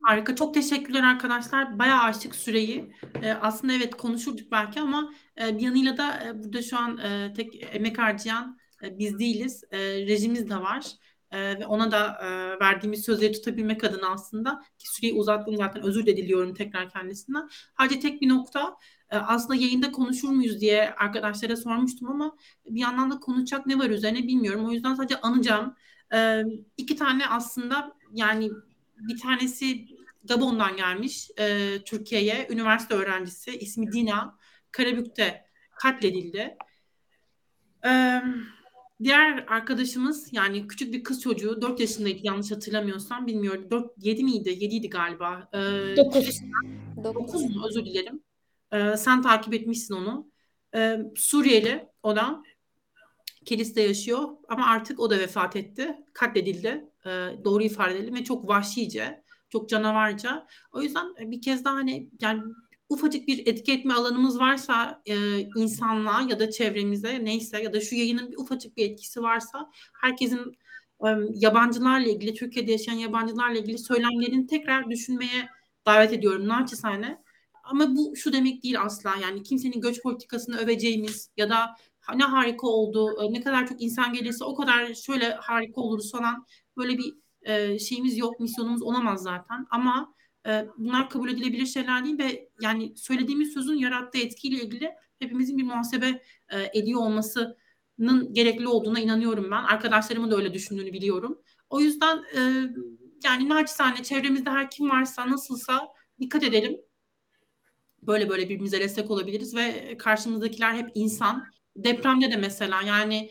Harika. Çok teşekkürler arkadaşlar. Bayağı açtık süreyi. Ee, aslında evet konuşurduk belki ama e, bir yanıyla da e, burada şu an e, tek emek harcayan e, biz değiliz. E, rejimiz de var. E, ve ona da e, verdiğimiz sözleri tutabilmek adına aslında ki süreyi uzattım zaten özür de diliyorum tekrar kendisinden. Sadece tek bir nokta e, aslında yayında konuşur muyuz diye arkadaşlara sormuştum ama bir yandan da konuşacak ne var üzerine bilmiyorum. O yüzden sadece anacağım. E, iki tane aslında yani bir tanesi Gabon'dan gelmiş e, Türkiye'ye üniversite öğrencisi ismi Dina Karabük'te katledildi. E, diğer arkadaşımız yani küçük bir kız çocuğu 4 yaşındaydı yanlış hatırlamıyorsam bilmiyorum 4 7 miydi 7 idi galiba. E, 9. 9 mu özür dilerim. E, sen takip etmişsin onu. E, Suriyeli o da Kilis'te yaşıyor ama artık o da vefat etti. Katledildi. E, doğru ifade edelim ve çok vahşice, çok canavarca. O yüzden bir kez daha hani yani ufacık bir etki etme alanımız varsa e, insanlığa ya da çevremize neyse ya da şu yayının bir ufacık bir etkisi varsa herkesin e, yabancılarla ilgili, Türkiye'de yaşayan yabancılarla ilgili söylemlerini tekrar düşünmeye davet ediyorum naçizane. Ama bu şu demek değil asla yani kimsenin göç politikasını öveceğimiz ya da ne harika oldu, e, ne kadar çok insan gelirse o kadar şöyle harika oluruz falan böyle bir e, şeyimiz yok, misyonumuz olamaz zaten. Ama e, bunlar kabul edilebilir şeyler değil ve yani söylediğimiz sözün yarattığı etkiyle ilgili hepimizin bir muhasebe e, ediyor olmasının gerekli olduğuna inanıyorum ben. Arkadaşlarımın da öyle düşündüğünü biliyorum. O yüzden e, yani naçizane çevremizde her kim varsa nasılsa dikkat edelim. Böyle böyle birbirimize destek olabiliriz ve karşımızdakiler hep insan. Depremde de mesela yani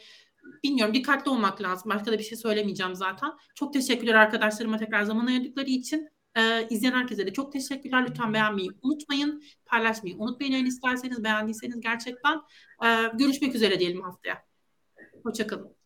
bilmiyorum dikkatli olmak lazım. Başka da bir şey söylemeyeceğim zaten. Çok teşekkürler arkadaşlarıma tekrar zaman ayırdıkları için. Ee, izleyen herkese de çok teşekkürler. Lütfen beğenmeyi unutmayın. Paylaşmayı unutmayın eğer isterseniz beğendiyseniz gerçekten. Ee, görüşmek üzere diyelim haftaya. Hoşçakalın.